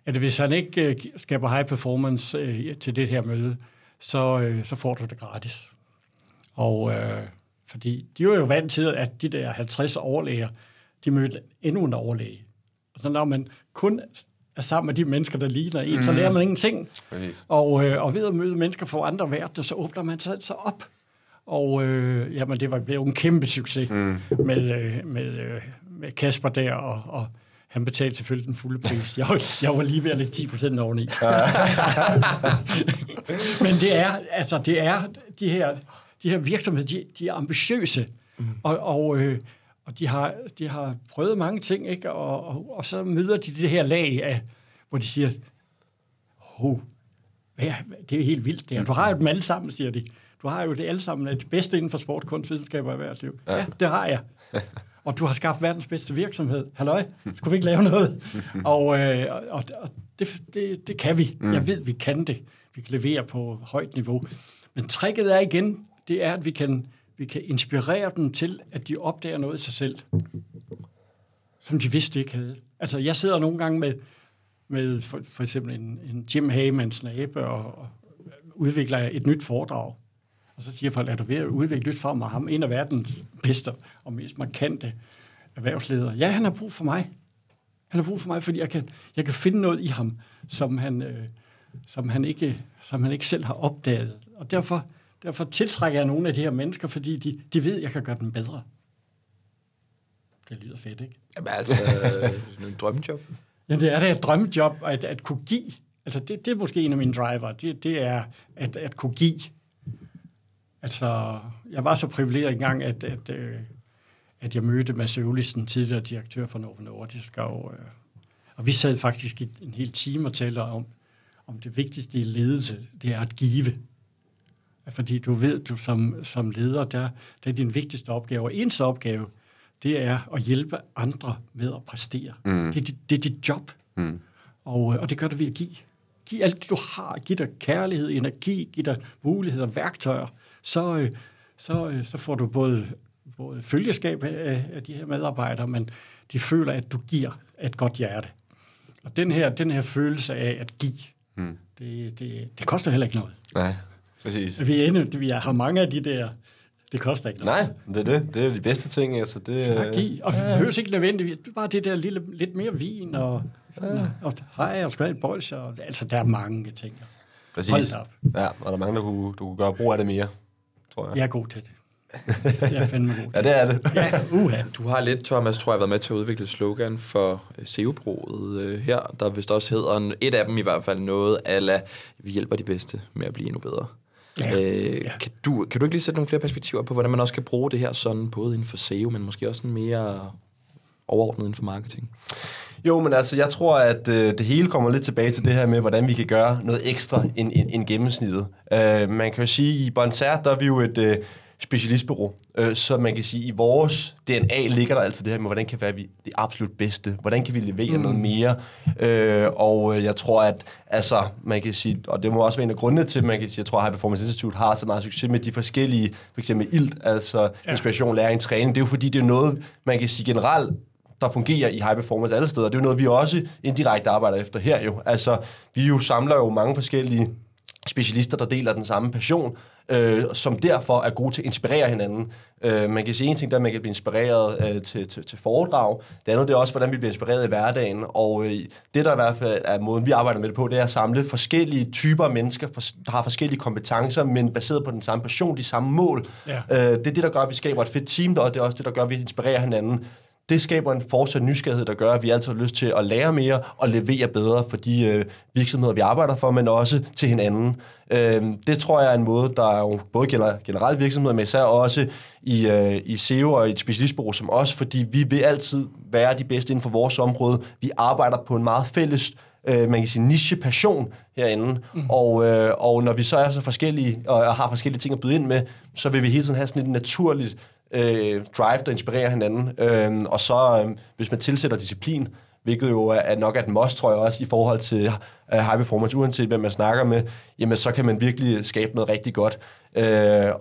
at hvis han ikke øh, skaber high performance øh, til det her møde, så, øh, så får du det gratis. Og øh, fordi de var jo vant til, at de der 50 overlæger, de mødte endnu en overlæge. Og så når man kun er sammen med de mennesker, der ligner en, mm. så lærer man ingenting. Og, øh, og ved at møde mennesker fra andre verdener, så åbner man sig så op Og øh, jamen, det var blevet en kæmpe succes mm. med, øh, med, øh, med Kasper der, og, og han betalte selvfølgelig den fulde pris. Jeg, jeg var lige ved at lægge 10 procent oveni. Men det er, altså, det er de her, de her virksomheder, de, de er ambitiøse, mm. og, og, øh, og de, har, de har prøvet mange ting, ikke? Og, og, og så møder de det her lag af, hvor de siger, oh, ja, det er helt vildt det her. Du har jo dem alle sammen, siger de. Du har jo det alle sammen, det bedste inden for sport, kunst, videnskab og erhvervsliv. Ja. ja, det har jeg. og du har skabt verdens bedste virksomhed. Halløj, skulle vi ikke lave noget? og øh, og, og det, det, det kan vi. Mm. Jeg ved, vi kan det. Vi kan levere på højt niveau. Men tricket er igen, det er, at vi kan, vi kan inspirere dem til, at de opdager noget i sig selv, som de vidste ikke havde. Altså, jeg sidder nogle gange med, med for, for eksempel en, en Jim Haymans nabe og, og udvikler et nyt foredrag. Og så siger folk, er du ved at udvikle nyt for mig? Ham en af verdens bedste og mest markante erhvervsledere. Ja, han har brug for mig. Han har brug for mig, fordi jeg kan, jeg kan finde noget i ham, som han, øh, som han, ikke, som han ikke selv har opdaget. Og derfor, derfor tiltrækker jeg nogle af de her mennesker, fordi de, de ved, at jeg kan gøre dem bedre. Det lyder fedt, ikke? Jamen altså, en drømmejob. Ja, det er det et drømmejob, at, at kunne give. Altså, det, det er måske en af mine driver. Det, det er at, at kunne give. Altså, jeg var så privilegeret engang, at, at, øh, at jeg mødte Mads Øvlisen, tidligere direktør for Novo Nordisk, og, øh, og vi sad faktisk i en hel time og talte om, om det vigtigste i ledelse, det er at give. Fordi du ved, du som, som leder, der, der er din vigtigste opgave, og eneste opgave, det er at hjælpe andre med at præstere. Mm. Det, er dit, det er dit job. Mm. Og, og det gør du ved at give. Giv alt det, du har. Giv dig kærlighed, energi, giv dig muligheder, værktøjer. Så, øh, så, øh, så får du både, både følgeskab af, af de her medarbejdere, men de føler, at du giver et godt hjerte. Og den her, den her følelse af at give, mm. det, det, det koster heller ikke noget. Nej, præcis. Vi, er inde, vi har mange af de der det koster ikke noget. Nej, det er det. Det er de bedste ting. Altså, det, ja, give. Og ja. det behøver ikke nødvendigt. Bare det der lille, lidt mere vin, og, ja. og hej, og have bols, og, altså, der er mange ting. Præcis. Hold op. Ja, og der er mange, der kunne, du kunne gøre brug af det mere, tror jeg. Jeg er god til det. Jeg er fandme god Ja, det er det. Ja, uha. Du har lidt, Thomas, tror jeg, været med til at udvikle slogan for øh, SEO-bruget øh, her, der vist også hedder, et af dem i hvert fald noget, ala, vi hjælper de bedste med at blive endnu bedre. Ja. Øh, ja. kan, du, kan du ikke lige sætte nogle flere perspektiver på, hvordan man også kan bruge det her sådan, både inden for SEO, men måske også sådan mere overordnet inden for marketing? Jo, men altså, jeg tror, at øh, det hele kommer lidt tilbage til det her med, hvordan vi kan gøre noget ekstra end, end, end gennemsnittet. Øh, man kan jo sige, at i Bonser, der er vi jo et... Øh, specialistbureau. Øh, så man kan sige, at i vores DNA ligger der altid det her med, hvordan kan vi være det absolut bedste? Hvordan kan vi levere mm. noget mere? Øh, og jeg tror, at altså, man kan sige, og det må også være en af grundene til, man kan sige, jeg tror, at High Performance Institute har så meget succes med de forskellige, for eksempel ILT, altså ja. inspiration, læring, træning. Det er jo fordi, det er noget, man kan sige generelt, der fungerer i high performance alle steder. Det er jo noget, vi også indirekte arbejder efter her jo. Altså, vi jo samler jo mange forskellige specialister, der deler den samme passion, øh, som derfor er gode til at inspirere hinanden. Øh, man kan sige en ting, der man kan blive inspireret øh, til, til, til foredrag. Det andet det er også, hvordan vi bliver inspireret i hverdagen. Og øh, det, der i hvert fald er måden, vi arbejder med det på, det er at samle forskellige typer mennesker, for, der har forskellige kompetencer, men baseret på den samme passion, de samme mål. Ja. Øh, det er det, der gør, at vi skaber et fedt team, og det er også det, der gør, at vi inspirerer hinanden det skaber en fortsat nysgerrighed, der gør, at vi altid har lyst til at lære mere og levere bedre for de øh, virksomheder, vi arbejder for, men også til hinanden. Øh, det tror jeg er en måde, der er jo både gælder generelt virksomheder, men især også i, øh, i SEO og i et specialistbureau som os, fordi vi vil altid være de bedste inden for vores område. Vi arbejder på en meget fælles øh, man kan sige, niche-passion herinde. Mm. Og, øh, og når vi så er så forskellige, og har forskellige ting at byde ind med, så vil vi hele tiden have sådan et naturligt øh, drive, der inspirerer hinanden. Øh, og så, øh, hvis man tilsætter disciplin, hvilket jo er nok er et must, tror jeg også, i forhold til uh, high performance, uanset hvem man snakker med, jamen så kan man virkelig skabe noget rigtig godt. Uh,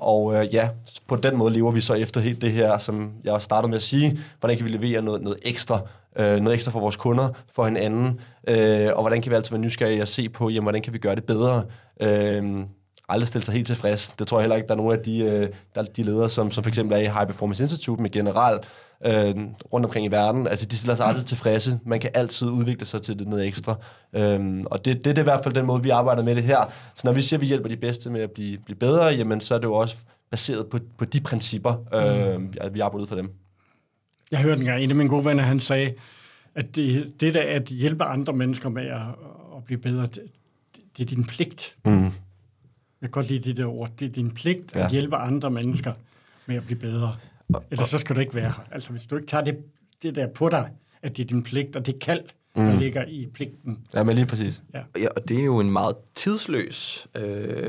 og uh, ja, på den måde lever vi så efter helt det her, som jeg startede med at sige, hvordan kan vi levere noget, noget ekstra, uh, noget ekstra for vores kunder, for hinanden, uh, og hvordan kan vi altid være nysgerrige at se på, jamen, hvordan kan vi gøre det bedre. Uh, aldrig stille sig helt tilfreds. Det tror jeg heller ikke, der er nogen af de, øh, der, de ledere, som, som for eksempel er i High Performance Institute med generelt øh, rundt omkring i verden. Altså, de stiller sig aldrig tilfredse. Man kan altid udvikle sig til det noget ekstra. Øhm, og det, det, det er i hvert fald den måde, vi arbejder med det her. Så når vi siger, at vi hjælper de bedste med at blive, blive bedre, jamen, så er det jo også baseret på, på de principper, øh, at vi arbejder ud for dem. Jeg hørte engang en af mine gode venner, han sagde, at det, det der at hjælpe andre mennesker med at, at blive bedre, det, det er din pligt. Mm. Jeg kan godt lide det der ord. Det er din pligt Ja. at hjælpe andre mennesker med at blive bedre. Ellers så skal du ikke være her. Altså, hvis du ikke tager det, det der på dig, at det er din pligt, og det kald, mm. der ligger i pligten. Ja, men lige præcis. Ja, og det er jo en meget tidsløs øh,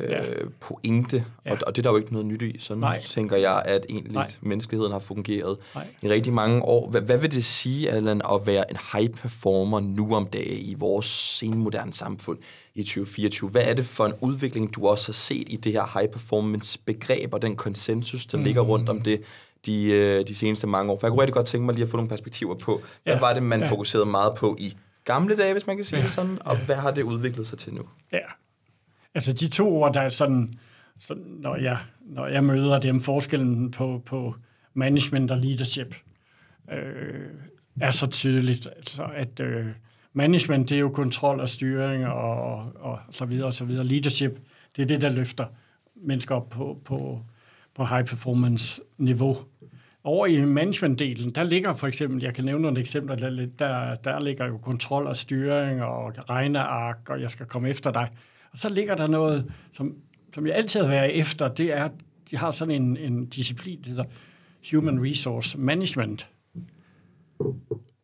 Ja. ja. pointe, Ja. og, og det er der jo ikke noget nyt i. Sådan Nej. Nej. tænker jeg, at egentlig Nej. Menneskeheden har fungeret Nej. i rigtig mange år. Hvad, hvad vil det sige, Allan, at være en high performer nu om dagen i vores senmoderne samfund i 2024? Hvad er det for en udvikling, du også har set i det her high performance begreb og den konsensus, der mm. ligger rundt om det de, øh, de seneste mange år? For jeg kunne rigtig godt tænke mig lige at få nogle perspektiver på, hvad Ja. var det, man Ja. fokuserede meget på i gamle dage, hvis man kan sige Ja. det sådan, og hvad har det udviklet sig til nu? Ja. Altså de to ord, der er sådan, sådan når, jeg, når jeg møder dem, forskellen på, på management og leadership, øh, er så tydeligt. Altså, at øh, management, det er jo kontrol og styring og, og, og så videre og så videre. Leadership, det er det, der løfter mennesker op på, på, på high performance niveau. Over i managementdelen, der ligger for eksempel, jeg kan nævne nogle eksempler, der, der, der ligger jo kontrol og styring og regneark, og jeg skal komme efter dig. Og så ligger der noget, som, som jeg altid har været efter, det er, at de har sådan en, en disciplin, der hedder Human Resource Management.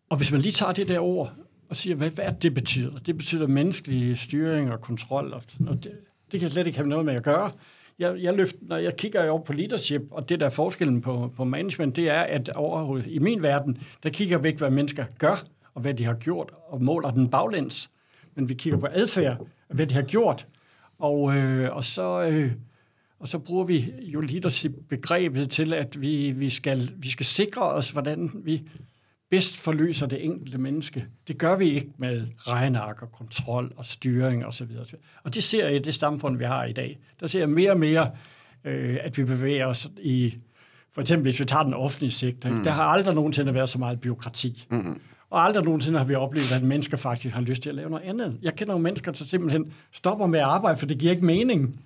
Og hvis man lige tager det der ord og siger, hvad, hvad det, det betyder? Det betyder menneskelig styring og kontrol, og, og det, det kan jeg slet ikke have noget med at gøre. Jeg, jeg løft, når jeg kigger over på leadership, og det der er forskellen på, på management, det er, at over i min verden, der kigger vi ikke, hvad mennesker gør, og hvad de har gjort, og måler den baglæns. Men vi kigger på adfærd, og hvad de har gjort. Og, øh, og så... Øh, og så bruger vi jo leadership-begrebet til, at vi, vi, skal, vi skal sikre os, hvordan vi bedst forløser det enkelte menneske. Det gør vi ikke med regneark og kontrol og styring osv. Og, og det ser jeg i det samfund, vi har i dag. Der ser jeg mere og mere, øh, at vi bevæger os i, for eksempel hvis vi tager den offentlige sektor, mm. der har aldrig nogensinde været så meget byråkrati. Mm. Og aldrig nogensinde har vi oplevet, at mennesker faktisk har lyst til at lave noget andet. Jeg kender nogle mennesker, der simpelthen stopper med at arbejde, for det giver ikke mening.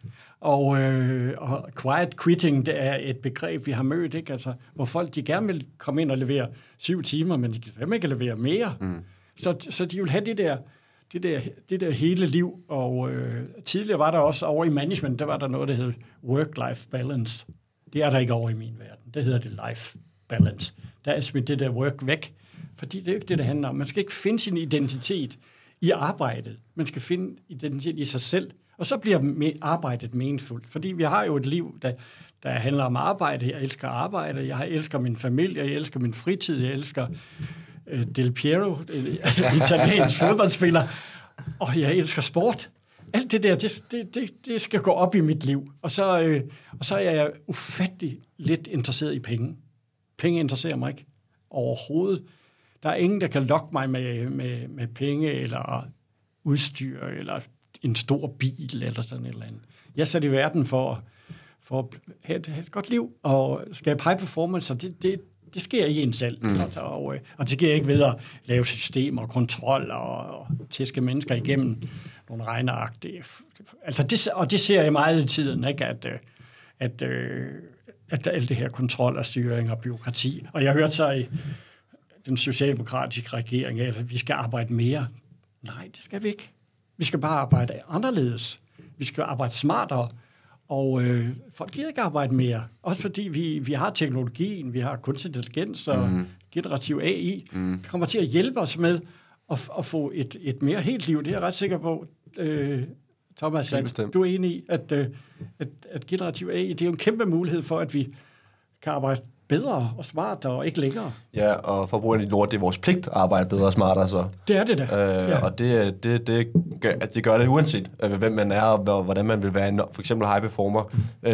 Og, øh, og quiet quitting, det er et begreb, vi har mødt, ikke? Altså, hvor folk de gerne vil komme ind og levere syv timer, men de kan ikke levere mere. Mm. Så, så de vil have det der, det der, det der hele liv. Og øh, tidligere var der også over i management, der var der noget, der hed work-life balance. Det er der ikke over i min verden. Det hedder det life balance. Der er smidt det der work væk, fordi det er jo ikke det, det handler om. Man skal ikke finde sin identitet i arbejdet. Man skal finde identitet i sig selv. Og så bliver arbejdet meningsfuldt. Fordi vi har jo et liv, der, der handler om arbejde. Jeg elsker arbejde. Jeg elsker min familie. Jeg elsker min fritid. Jeg elsker øh, Del Piero, øh, italiensk fodboldspiller. Og jeg elsker sport. Alt det der, det, det, det, det skal gå op i mit liv. Og så, øh, og så er jeg ufattelig lidt interesseret i penge. Penge interesserer mig ikke overhovedet. Der er ingen, der kan lokke mig med, med, med penge eller udstyr eller en stor bil eller sådan et eller andet. Jeg er sat i verden for, for at have et, have et godt liv og skabe high performance, og det, det, det sker i en selv. Mm. Og, og, og det sker ikke ved at lave systemer og kontrol og, og tæske mennesker igennem nogle regneark. Det, altså det, og det ser jeg meget i tiden, ikke? at, øh, at, øh, at alt det her kontrol og styring og byråkrati. Og jeg hørte så i den socialdemokratiske regering, at vi skal arbejde mere. Nej, det skal vi ikke. Vi skal bare arbejde anderledes. Vi skal arbejde smartere. Og øh, folk gider ikke arbejde mere. Også fordi vi, vi har teknologien, vi har kunstig intelligens og mm. generativ AI. Mm. Det kommer til at hjælpe os med at, at få et, et mere helt liv. Det er jeg ret sikker på. Øh, Thomas, at du er enig i, at, øh, at, at generativ AI, det er jo en kæmpe mulighed for, at vi kan arbejde bedre og smartere og ikke længere. Ja, og for at bruge en af de ord, det er vores pligt at arbejde bedre og smartere så. Det er det da. Øh, Ja. Og det, det, det, gør, det gør det uanset, øh, hvem man er, og hvor- hvordan man vil være en, for eksempel high performer. Øh,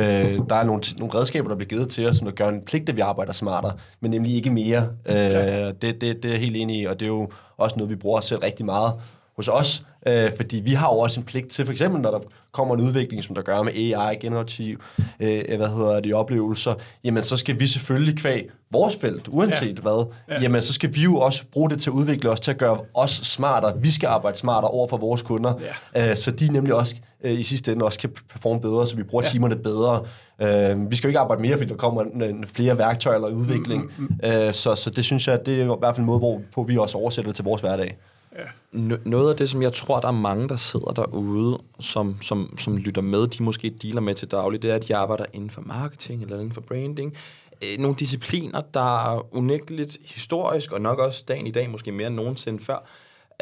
der er nogle, nogle redskaber, der bliver givet til os, som gør en pligt, at vi arbejder smartere, men nemlig ikke mere. Øh, det, det, det er helt enig i, og det er jo også noget, vi bruger selv rigtig meget. Hos os, øh, fordi vi har jo også en pligt til, for eksempel når der kommer en udvikling, som der gør med AI, generativ, øh, hvad hedder det, oplevelser, jamen så skal vi selvfølgelig kvæg vores felt, uanset ja. hvad, ja. jamen så skal vi jo også bruge det til at udvikle os, til at gøre os smartere. Vi skal arbejde smartere over for vores kunder, ja. øh, så de nemlig også øh, i sidste ende også kan performe bedre, så vi bruger ja. timerne bedre. Øh, vi skal jo ikke arbejde mere, fordi der kommer en, en flere værktøjer eller udvikling, mm, mm, mm. Øh, så, så det synes jeg, det er i hvert fald en måde, hvor på vi også oversætter det til vores hverdag. Ja. Noget af det, som jeg tror, der er mange, der sidder derude, som, som, som lytter med, de måske dealer med til daglig, det er, at de arbejder inden for marketing eller inden for branding. Øh, nogle discipliner, der er unægteligt historisk, og nok også dagen i dag, måske mere end nogensinde før,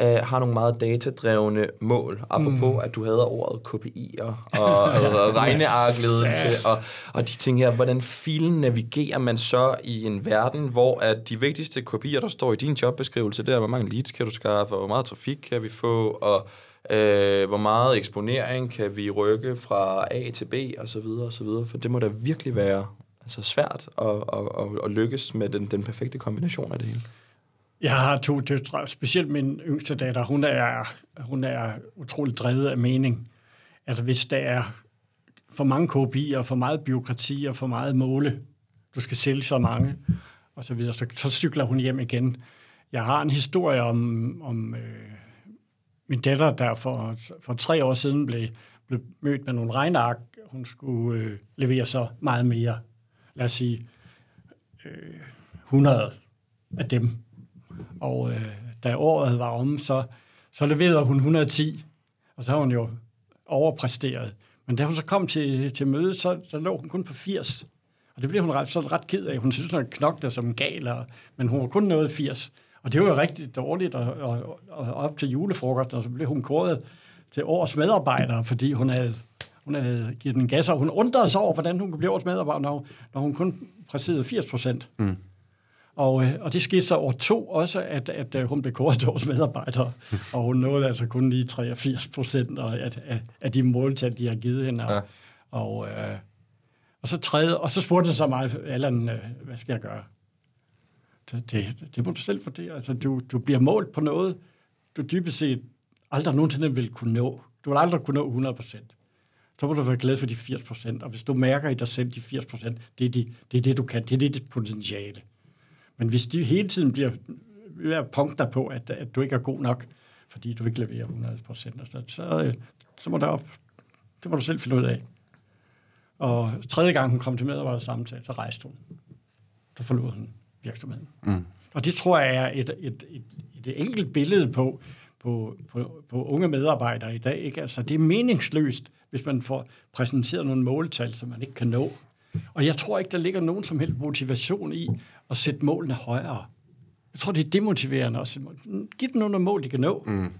øh, har nogle meget datadrevne mål. Apropos, mm. at du havde ordet KPI'er og, og regnearkledelse ja. og, og de ting her. Hvordan filen navigerer man så i en verden, hvor at de vigtigste kopier, der står i din jobbeskrivelse, det er, hvor mange leads kan du skaffe, og hvor meget trafik kan vi få, og øh, hvor meget eksponering kan vi rykke fra A til B, og så videre, og så videre. For det må da virkelig være altså, svært at, at, at, at lykkes med den, den perfekte kombination af det hele. Jeg har to døtre, specielt min yngste datter. Hun er, hun er utroligt drevet af mening. Altså hvis der er for mange kopier, for meget byråkrati og for meget måle, du skal sælge så mange, og så videre, så, så cykler hun hjem igen. Jeg har en historie om, om øh, min datter, der for, for tre år siden blev, blev mødt med nogle regnark. Hun skulle øh, levere så meget mere. Lad os sige øh, 100 af dem og øh, da året var om, så, så leverede hun 110, og så har hun jo overpræsteret. Men da hun så kom til, til mødet, så, så lå hun kun på 80. Og det blev hun ret, så ret ked af. Hun synes, hun knokte som gal, og, men hun var kun nået 80. Og det var jo rigtig dårligt, og, og, og op til julefrokost, og så blev hun kåret til årets medarbejder, fordi hun havde, hun havde givet den gas, og hun undrede sig over, hvordan hun kunne blive årets medarbejder, når, når hun kun præsterede 80 procent. Mm. Og, øh, og det skete så over to også, at, at, at hun blev vores medarbejdere, og hun nåede altså kun lige 83 procent af, af, af de måltal, de har givet hende. Ja. Og, øh, og så tredje, og så spurgte jeg så mig, Allan, øh, hvad skal jeg gøre? Det, det, det må du selv for det. Altså, du, du bliver målt på noget, du dybest set aldrig nogensinde vil kunne nå. Du vil aldrig kunne nå 100 procent. Så må du være glad for de 80 procent. Og hvis du mærker i dig selv de 80 procent, det, er de, det er det, du kan. Det er det dit potentiale. Men hvis de hele tiden bliver ved at punkte på, at, at du ikke er god nok, fordi du ikke leverer 100 procent, så, så, øh, så må der op. Det må du selv finde ud af. Og tredje gang, hun kom til medarbejdersamtale, så rejste hun. Så forlod hun virksomheden. Mm. Og det tror jeg er et, et, et, et enkelt billede på, på, på, på unge medarbejdere i dag. Ikke? Altså, det er meningsløst, hvis man får præsenteret nogle måltal, som man ikke kan nå. Og jeg tror ikke, der ligger nogen som helst motivation i at sætte målene højere. Jeg tror, det er demotiverende også. Giv dem nogle mål, de kan nå. Mm.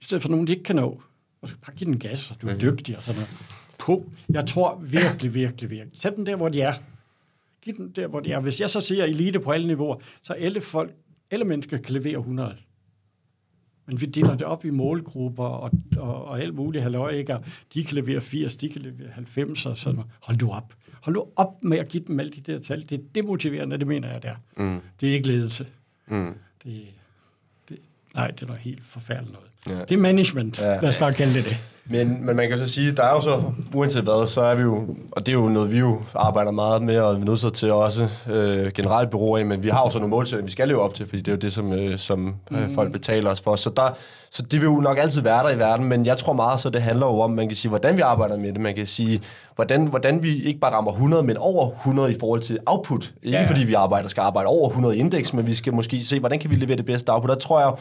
I stedet for nogen, de ikke kan nå. Og så bare give den gas, og du er mm. dygtig og sådan noget. Puh. Jeg tror virkelig, virkelig, virkelig. Sæt dem der, hvor de er. Giv dem der, hvor de er. Hvis jeg så siger elite på alle niveauer, så alle folk, alle mennesker kan levere 100. Men vi deler det op i målgrupper og, og, og alt muligt halløj, ikke? de kan levere 80, de kan levere 90, og sådan Hold du op. Hold nu op med at give dem alle de der tal. Det er demotiverende, det mener jeg, der. Mm. Det er ikke ledelse. Mm. Det, det, nej, det er noget helt forfærdeligt noget. Ja. Det er management, ja. lad os bare kalde det det. Men, men man kan så sige, der er jo så, uanset hvad, så er vi jo, og det er jo noget, vi jo arbejder meget med, og vi er nødt til også øh, generelt bureau af, men vi har jo så nogle målsætninger, vi skal leve op til, fordi det er jo det, som, øh, som øh, mm. folk betaler os for. Så, der, så det vil jo nok altid være der i verden, men jeg tror meget, så det handler jo om, man kan sige, hvordan vi arbejder med det. Man kan sige, hvordan, hvordan vi ikke bare rammer 100, men over 100 i forhold til output. Ikke ja. fordi vi arbejder skal arbejde over 100 i indeks, men vi skal måske se, hvordan kan vi levere det bedste output. Der tror jeg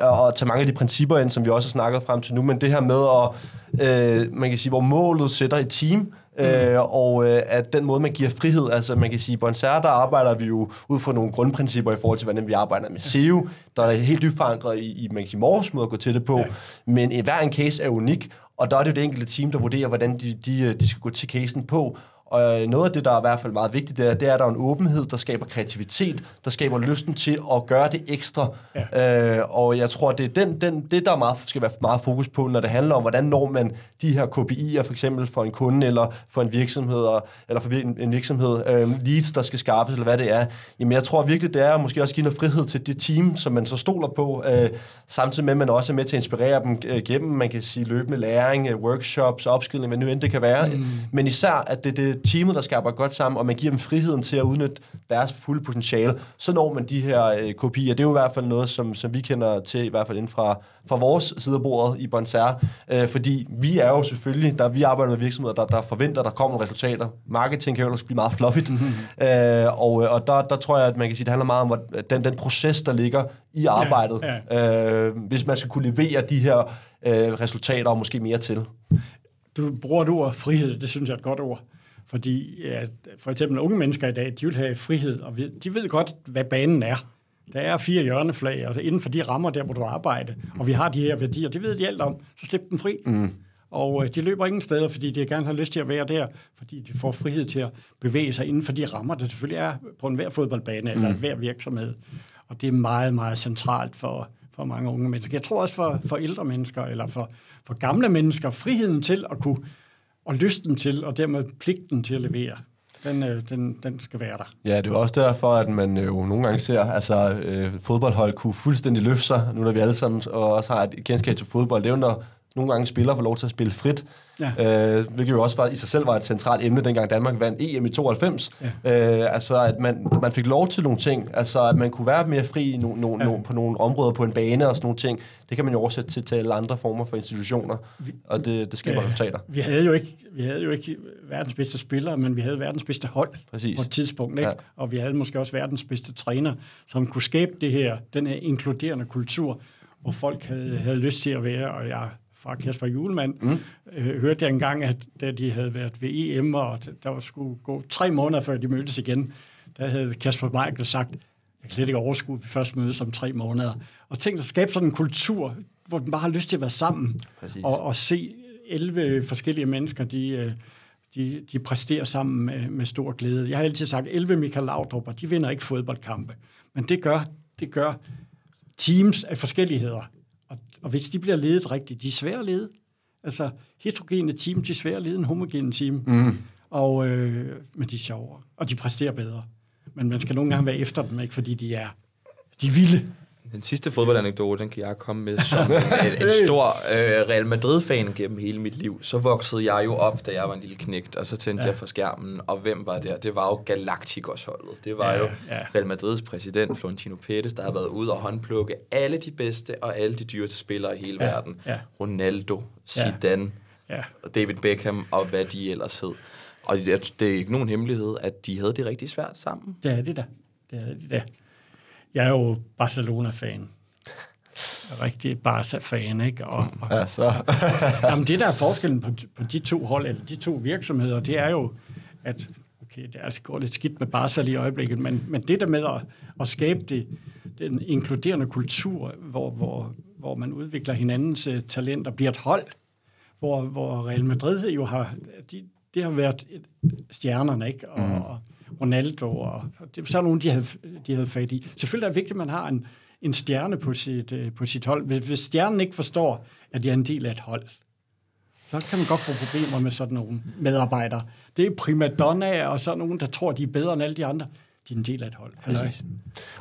og tage mange af de principper ind, som vi også har snakket frem til nu, men det her med at, øh, man kan sige, hvor målet sætter et team, Øh, mm. og øh, at den måde, man giver frihed, altså man kan sige, på Bonser, der arbejder vi jo ud fra nogle grundprincipper i forhold til, hvordan vi arbejder med SEO, der er helt dybt forankret i, i man kan sige, vores måde at gå til det på, ja. men hver en case er unik, og der er det jo det enkelte team, der vurderer, hvordan de, de, de skal gå til casen på, Og øh, noget af det, der er i hvert fald meget vigtigt, det er, det er, at der er en åbenhed, der skaber kreativitet, der skaber lysten til at gøre det ekstra. Ja. Øh, og jeg tror, det er den, den, det, der er meget, skal være meget fokus på, når det handler om, hvordan når man de her KPI'er, for eksempel for en kunde eller for en virksomhed, eller for en, en virksomhed, øh, leads, der skal skaffes, eller hvad det er. Jamen, jeg tror virkelig, det er at måske også give noget frihed til det team, som man så stoler på, øh, samtidig med, at man også er med til at inspirere dem øh, gennem, man kan sige, løbende læring, øh, workshops, opskydning, hvad nu end det kan være. Mm. Men især, at det det teamet, der skaber godt sammen, og man giver dem friheden til at udnytte deres fulde potentiale, så når man de her øh, kopier. Det er jo i hvert fald noget, som, som vi kender til, i hvert fald inden fra, fra vores side af bordet i Bonser, øh, fordi vi er jo selvfølgelig, der vi arbejder med virksomheder, der, der forventer, der kommer resultater. Marketing kan jo også blive meget fluffigt, mm-hmm. øh, og, og der, der tror jeg, at man kan sige, det handler meget om den, den proces, der ligger i arbejdet, ja, ja. Øh, hvis man skal kunne levere de her øh, resultater og måske mere til. Du bruger et ord frihed, det synes jeg er et godt ord. Fordi ja, for eksempel unge mennesker i dag, de vil have frihed, og de ved godt, hvad banen er. Der er fire hjørneflag, og inden for de rammer der, hvor du arbejder, og vi har de her værdier, det ved de alt om, så slip dem fri. Mm. Og øh, de løber ingen steder, fordi de gerne har lyst til at være der, fordi de får frihed til at bevæge sig inden for de rammer, der selvfølgelig er på enhver fodboldbane eller mm. hver virksomhed. Og det er meget, meget centralt for, for mange unge mennesker. Jeg tror også for, for ældre mennesker, eller for, for gamle mennesker, friheden til at kunne, og lysten til, og dermed pligten til at levere den, øh, den, den skal være der. Ja, det er også derfor, at man øh, jo nogle gange ser, altså øh, fodboldhold kunne fuldstændig løfte sig, nu når vi alle sammen og også har et kendskab til fodbold. Det er jo, når nogle gange spillere får lov til at spille frit, ja. øh, hvilket jo også var, i sig selv var et centralt emne, dengang Danmark vandt EM i 92. Ja. Øh, altså, at man, man fik lov til nogle ting, altså at man kunne være mere fri no, no, ja. no, på nogle områder på en bane og sådan nogle ting. Det kan man jo oversætte til, til alle andre former for institutioner, vi, og det, det skaber ja, resultater. Vi havde, jo ikke, vi havde jo ikke verdens bedste spillere, men vi havde verdens bedste hold Præcis. på et tidspunkt, ikke? Ja. og vi havde måske også verdens bedste træner, som kunne skabe det her, den her inkluderende kultur, hvor folk havde, havde lyst til at være, og jeg fra Kasper Julemand, mm. øh, hørte jeg engang, at da de havde været ved EM, og der skulle gå tre måneder, før de mødtes igen, der havde Kasper Michael sagt, jeg kan slet ikke overskue, at vi først mødes om tre måneder. Og tænk at skabe sådan en kultur, hvor den bare har lyst til at være sammen, og, og se 11 forskellige mennesker, de, øh, de, de præsterer sammen med, med stor glæde. Jeg har altid sagt, 11 Michael Laudrup, de vinder ikke fodboldkampe, men det gør, det gør teams af forskelligheder. Og, og hvis de bliver ledet rigtigt, de er svære at lede. Altså, heterogene team, de er svære at lede en homogene team. Mm. Og, øh, men de er sjovere, og de præsterer bedre. Men man skal nogle gange være efter dem, ikke, fordi de er, de er vilde. Den sidste fodboldanekdote, den kan jeg komme med som en, en stor øh, Real Madrid-fan gennem hele mit liv. Så voksede jeg jo op, da jeg var en lille knægt, og så tændte ja. jeg for skærmen, og hvem var der? Det var jo Galacticos-holdet. Det var ja, jo ja. Real Madrids præsident, Florentino Pérez, der har været ude og håndplukke alle de bedste og alle de dyreste spillere i hele ja, verden. Ja. Ronaldo, Zidane, ja. Ja. David Beckham og hvad de ellers hed. Og det, det er ikke nogen hemmelighed, at de havde det rigtig svært sammen. Det er det da. Det er det da. Jeg er jo Barcelona-fan. Rigtig Barca-fan, ikke? Og, og, ja, så. jamen, det der er forskellen på, på de to hold, eller de to virksomheder, det er jo, at okay, det er, går lidt skidt med Barca lige i øjeblikket, men, men det der med at, at skabe det, den inkluderende kultur, hvor, hvor, hvor man udvikler hinandens uh, talenter, bliver et hold, hvor, hvor Real Madrid jo har, de, det har været stjernerne, ikke? Og, mm. og Ronaldo, og det er sådan nogle, de havde, de havde fat i. Selvfølgelig er det vigtigt, at man har en, en stjerne på sit, øh, på sit hold. Hvis, hvis stjernen ikke forstår, at de er en del af et hold, så kan man godt få problemer med sådan nogle medarbejdere. Det er primadonna og sådan nogen, der tror, de er bedre end alle de andre de er en del af et hold.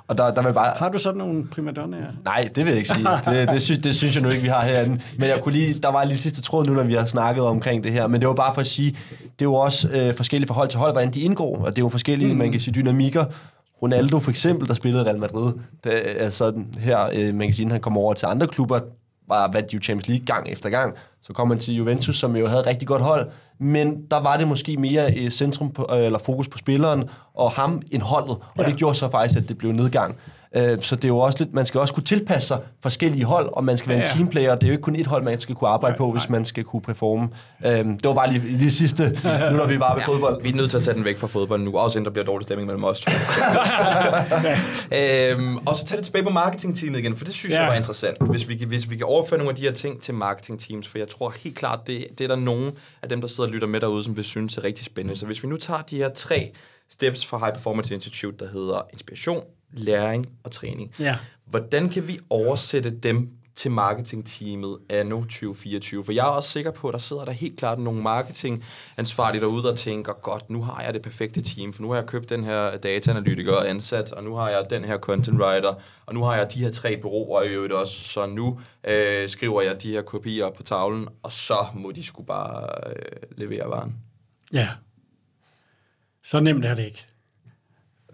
Og der, der vil bare... Har du sådan nogle primadonnaer? Nej, det vil jeg ikke sige. Det, det, synes, det synes jeg nu ikke, vi har herinde. Men jeg kunne lige, der var lige sidste tråd nu, når vi har snakket omkring det her. Men det var bare for at sige, det er jo også øh, forskellige forhold til hold, hvordan de indgår. Og det er jo forskellige, mm. man kan sige, dynamikker. Ronaldo for eksempel, der spillede Real Madrid, det er sådan her, øh, man kan sige, han kommer over til andre klubber, var vandt jo Champions League gang efter gang. Så kom han til Juventus, som jo havde et rigtig godt hold, men der var det måske mere i centrum på, eller fokus på spilleren og ham end holdet, og ja. det gjorde så faktisk, at det blev nedgang. Øh, så det er jo også lidt, man skal også kunne tilpasse sig forskellige hold, og man skal være Ja, en ja. teamplayer. Det er jo ikke kun et hold, man skal kunne arbejde Nej, på, hvis nej. man skal kunne performe. Øh, det var bare lige, lige sidste, nu når vi var ved fodbold. Vi er nødt til at tage den væk fra fodbold nu, også inden der bliver dårlig stemning mellem os. øhm, og så tage det tilbage på marketingteamet igen, for det synes ja. Ja. jeg var interessant, hvis vi, kan- hvis vi kan overføre nogle af de her ting til marketingteams, for jeg tror helt klart, det, det er der nogen af dem, der sidder og lytter med derude, som vil synes er rigtig spændende. Så hvis vi nu tager de her tre steps fra High Performance Institute, der hedder inspiration, læring og træning, Ja. Hvordan kan vi oversætte dem til marketingteamet anno 2024? For jeg er også sikker på, at der sidder der helt klart nogle marketingansvarlige derude og tænker, godt, nu har jeg det perfekte team, for nu har jeg købt den her dataanalytiker ansat, og nu har jeg den her content writer, og nu har jeg de her tre bureauer i øvrigt også, så nu øh, skriver jeg de her kopier på tavlen, og så må de skulle bare øh, levere varen. Ja. Så nemt er det ikke.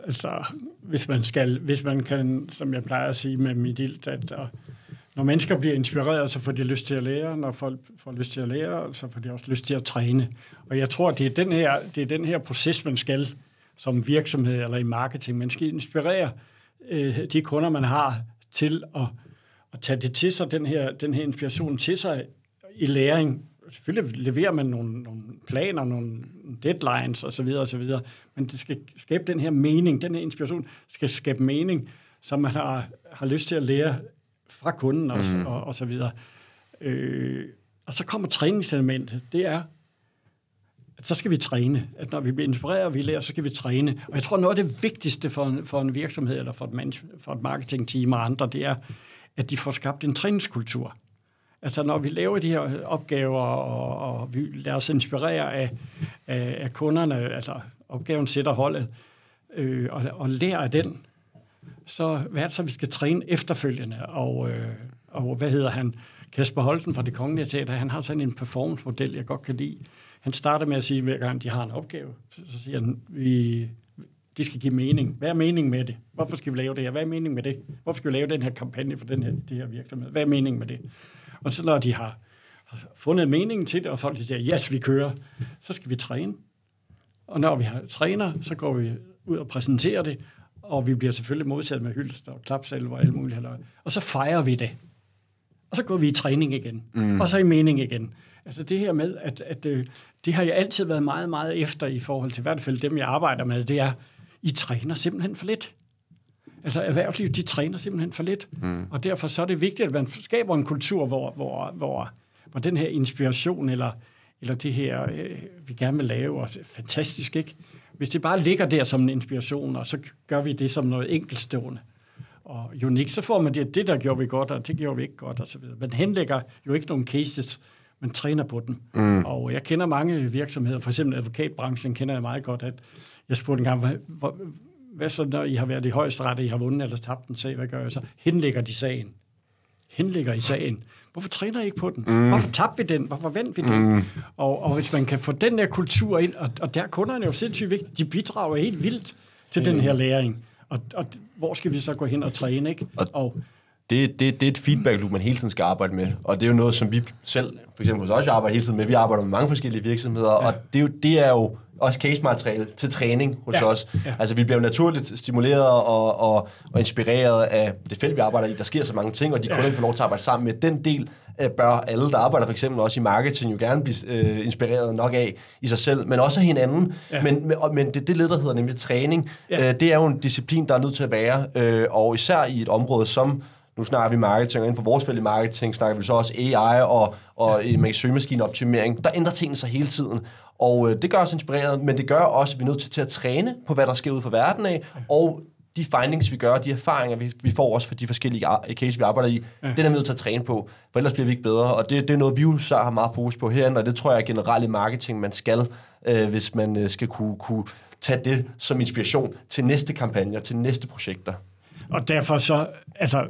Altså, hvis man skal, hvis man kan, som jeg plejer at sige med mit ild, at at når mennesker bliver inspireret, så får de lyst til at lære. Når folk får lyst til at lære, så får de også lyst til at træne. Og jeg tror, det er den her, det er den her proces, man skal som virksomhed eller i marketing. Man skal inspirere øh, de kunder, man har til at, at tage det til sig, den her, den her inspiration til sig i læring. Selvfølgelig leverer man nogle, nogle planer, nogle deadlines osv., osv., men det skal skabe den her mening, den her inspiration skal skabe mening, som man har, har lyst til at lære fra kunden også, mm. og, og så videre. Øh, og så kommer træningselementet. Det er, at så skal vi træne. At når vi bliver inspireret, og vi lærer, så skal vi træne. Og jeg tror, noget af det vigtigste for en, for en virksomhed, eller for et, manage, for et marketingteam og andre, det er, at de får skabt en træningskultur. Altså når vi laver de her opgaver, og, og vi lader os inspirere af, af, af kunderne, altså opgaven sætter holdet, øh, og, og lærer af den, så været så, vi skal træne efterfølgende? Og, øh, og hvad hedder han? Kasper Holten fra Det Kongelige Teater, han har sådan en performance-model, jeg godt kan lide. Han starter med at sige, hver gang de har en opgave, så, så siger han, vi, de skal give mening. Hvad er meningen med det? Hvorfor skal vi lave det her? Hvad er meningen med det? Hvorfor skal vi lave den her kampagne for den her, det her virksomhed? Hvad er meningen med det? Og så når de har, har fundet meningen til det, og folk siger, yes, vi kører, så skal vi træne. Og når vi har træner, så går vi ud og præsenterer det, og vi bliver selvfølgelig modtaget med hyldest og klapsalver og alt muligt. halløj. Og så fejrer vi det. Og så går vi i træning igen. Mm. Og så i mening igen. Altså det her med, at, at øh, det har jeg altid været meget, meget efter i forhold til i hvert fald dem, jeg arbejder med, det er, I træner simpelthen for lidt. Altså erhvervslivet, de træner simpelthen for lidt. Mm. Og derfor så er det vigtigt, at man skaber en kultur, hvor, hvor, hvor, hvor den her inspiration, eller, eller det her, øh, vi gerne vil lave, og det er fantastisk, ikke? Hvis det bare ligger der som en inspiration, og så gør vi det som noget enkeltstående og unik, så får man det, det der gjorde vi godt, og det gjorde vi ikke godt, og så videre. Man henlægger jo ikke nogen cases, man træner på dem. Mm. Og jeg kender mange virksomheder, for eksempel advokatbranchen kender jeg meget godt, at jeg spurgte engang, hvad, hvad, hvad så, når I har været i højesteret, I har vundet eller tabt en sag, hvad gør jeg så? Henlægger de sagen. Henlægger I sagen. Hvorfor træner I ikke på den? Mm. Hvorfor tabte vi den? Hvorfor vandt vi den? Mm. Og, og hvis man kan få den der kultur ind, og, og der er kunderne jo sindssygt vigtigt, de bidrager helt vildt til mm. den her læring. Og, og hvor skal vi så gå hen og træne, ikke? Og- Og, Det, det, det er et feedback loop, man hele tiden skal arbejde med. Og det er jo noget, som vi selv, for eksempel hos os, jeg arbejder hele tiden med. Vi arbejder med mange forskellige virksomheder, ja. og det er, jo, det er jo også case-materiale til træning hos Ja, os. ja. Altså, vi bliver jo naturligt stimuleret og, og, og inspireret af det felt, vi arbejder i. Der sker så mange ting, og de kunder, vi får lov til at arbejde sammen med. Den del øh, bør alle, der arbejder for eksempel også i marketing, jo gerne blive øh, inspireret nok af i sig selv, men også af hinanden. Ja. Ja. Men, men, det, det led, der hedder nemlig træning, ja. Ja. øh, det er jo en disciplin, der er nødt til at være, øh, og især i et område som nu snakker vi marketing, og inden for vores felt i marketing snakker vi så også AI og, og ja. med søgemaskineoptimering. Der ændrer tingene sig hele tiden, og øh, det gør os inspireret, men det gør også, at vi er nødt til, til at træne på, hvad der sker ud fra verden af, og de findings, vi gør, de erfaringer, vi, vi får også fra de forskellige cases, vi arbejder i, ja. det er vi nødt til at træne på, for ellers bliver vi ikke bedre. Og det, det er noget, vi jo så har meget fokus på herinde, og det tror jeg generelt i marketing, man skal, øh, hvis man øh, skal kunne, kunne tage det som inspiration til næste kampagner, til næste projekter. og derfor så, altså,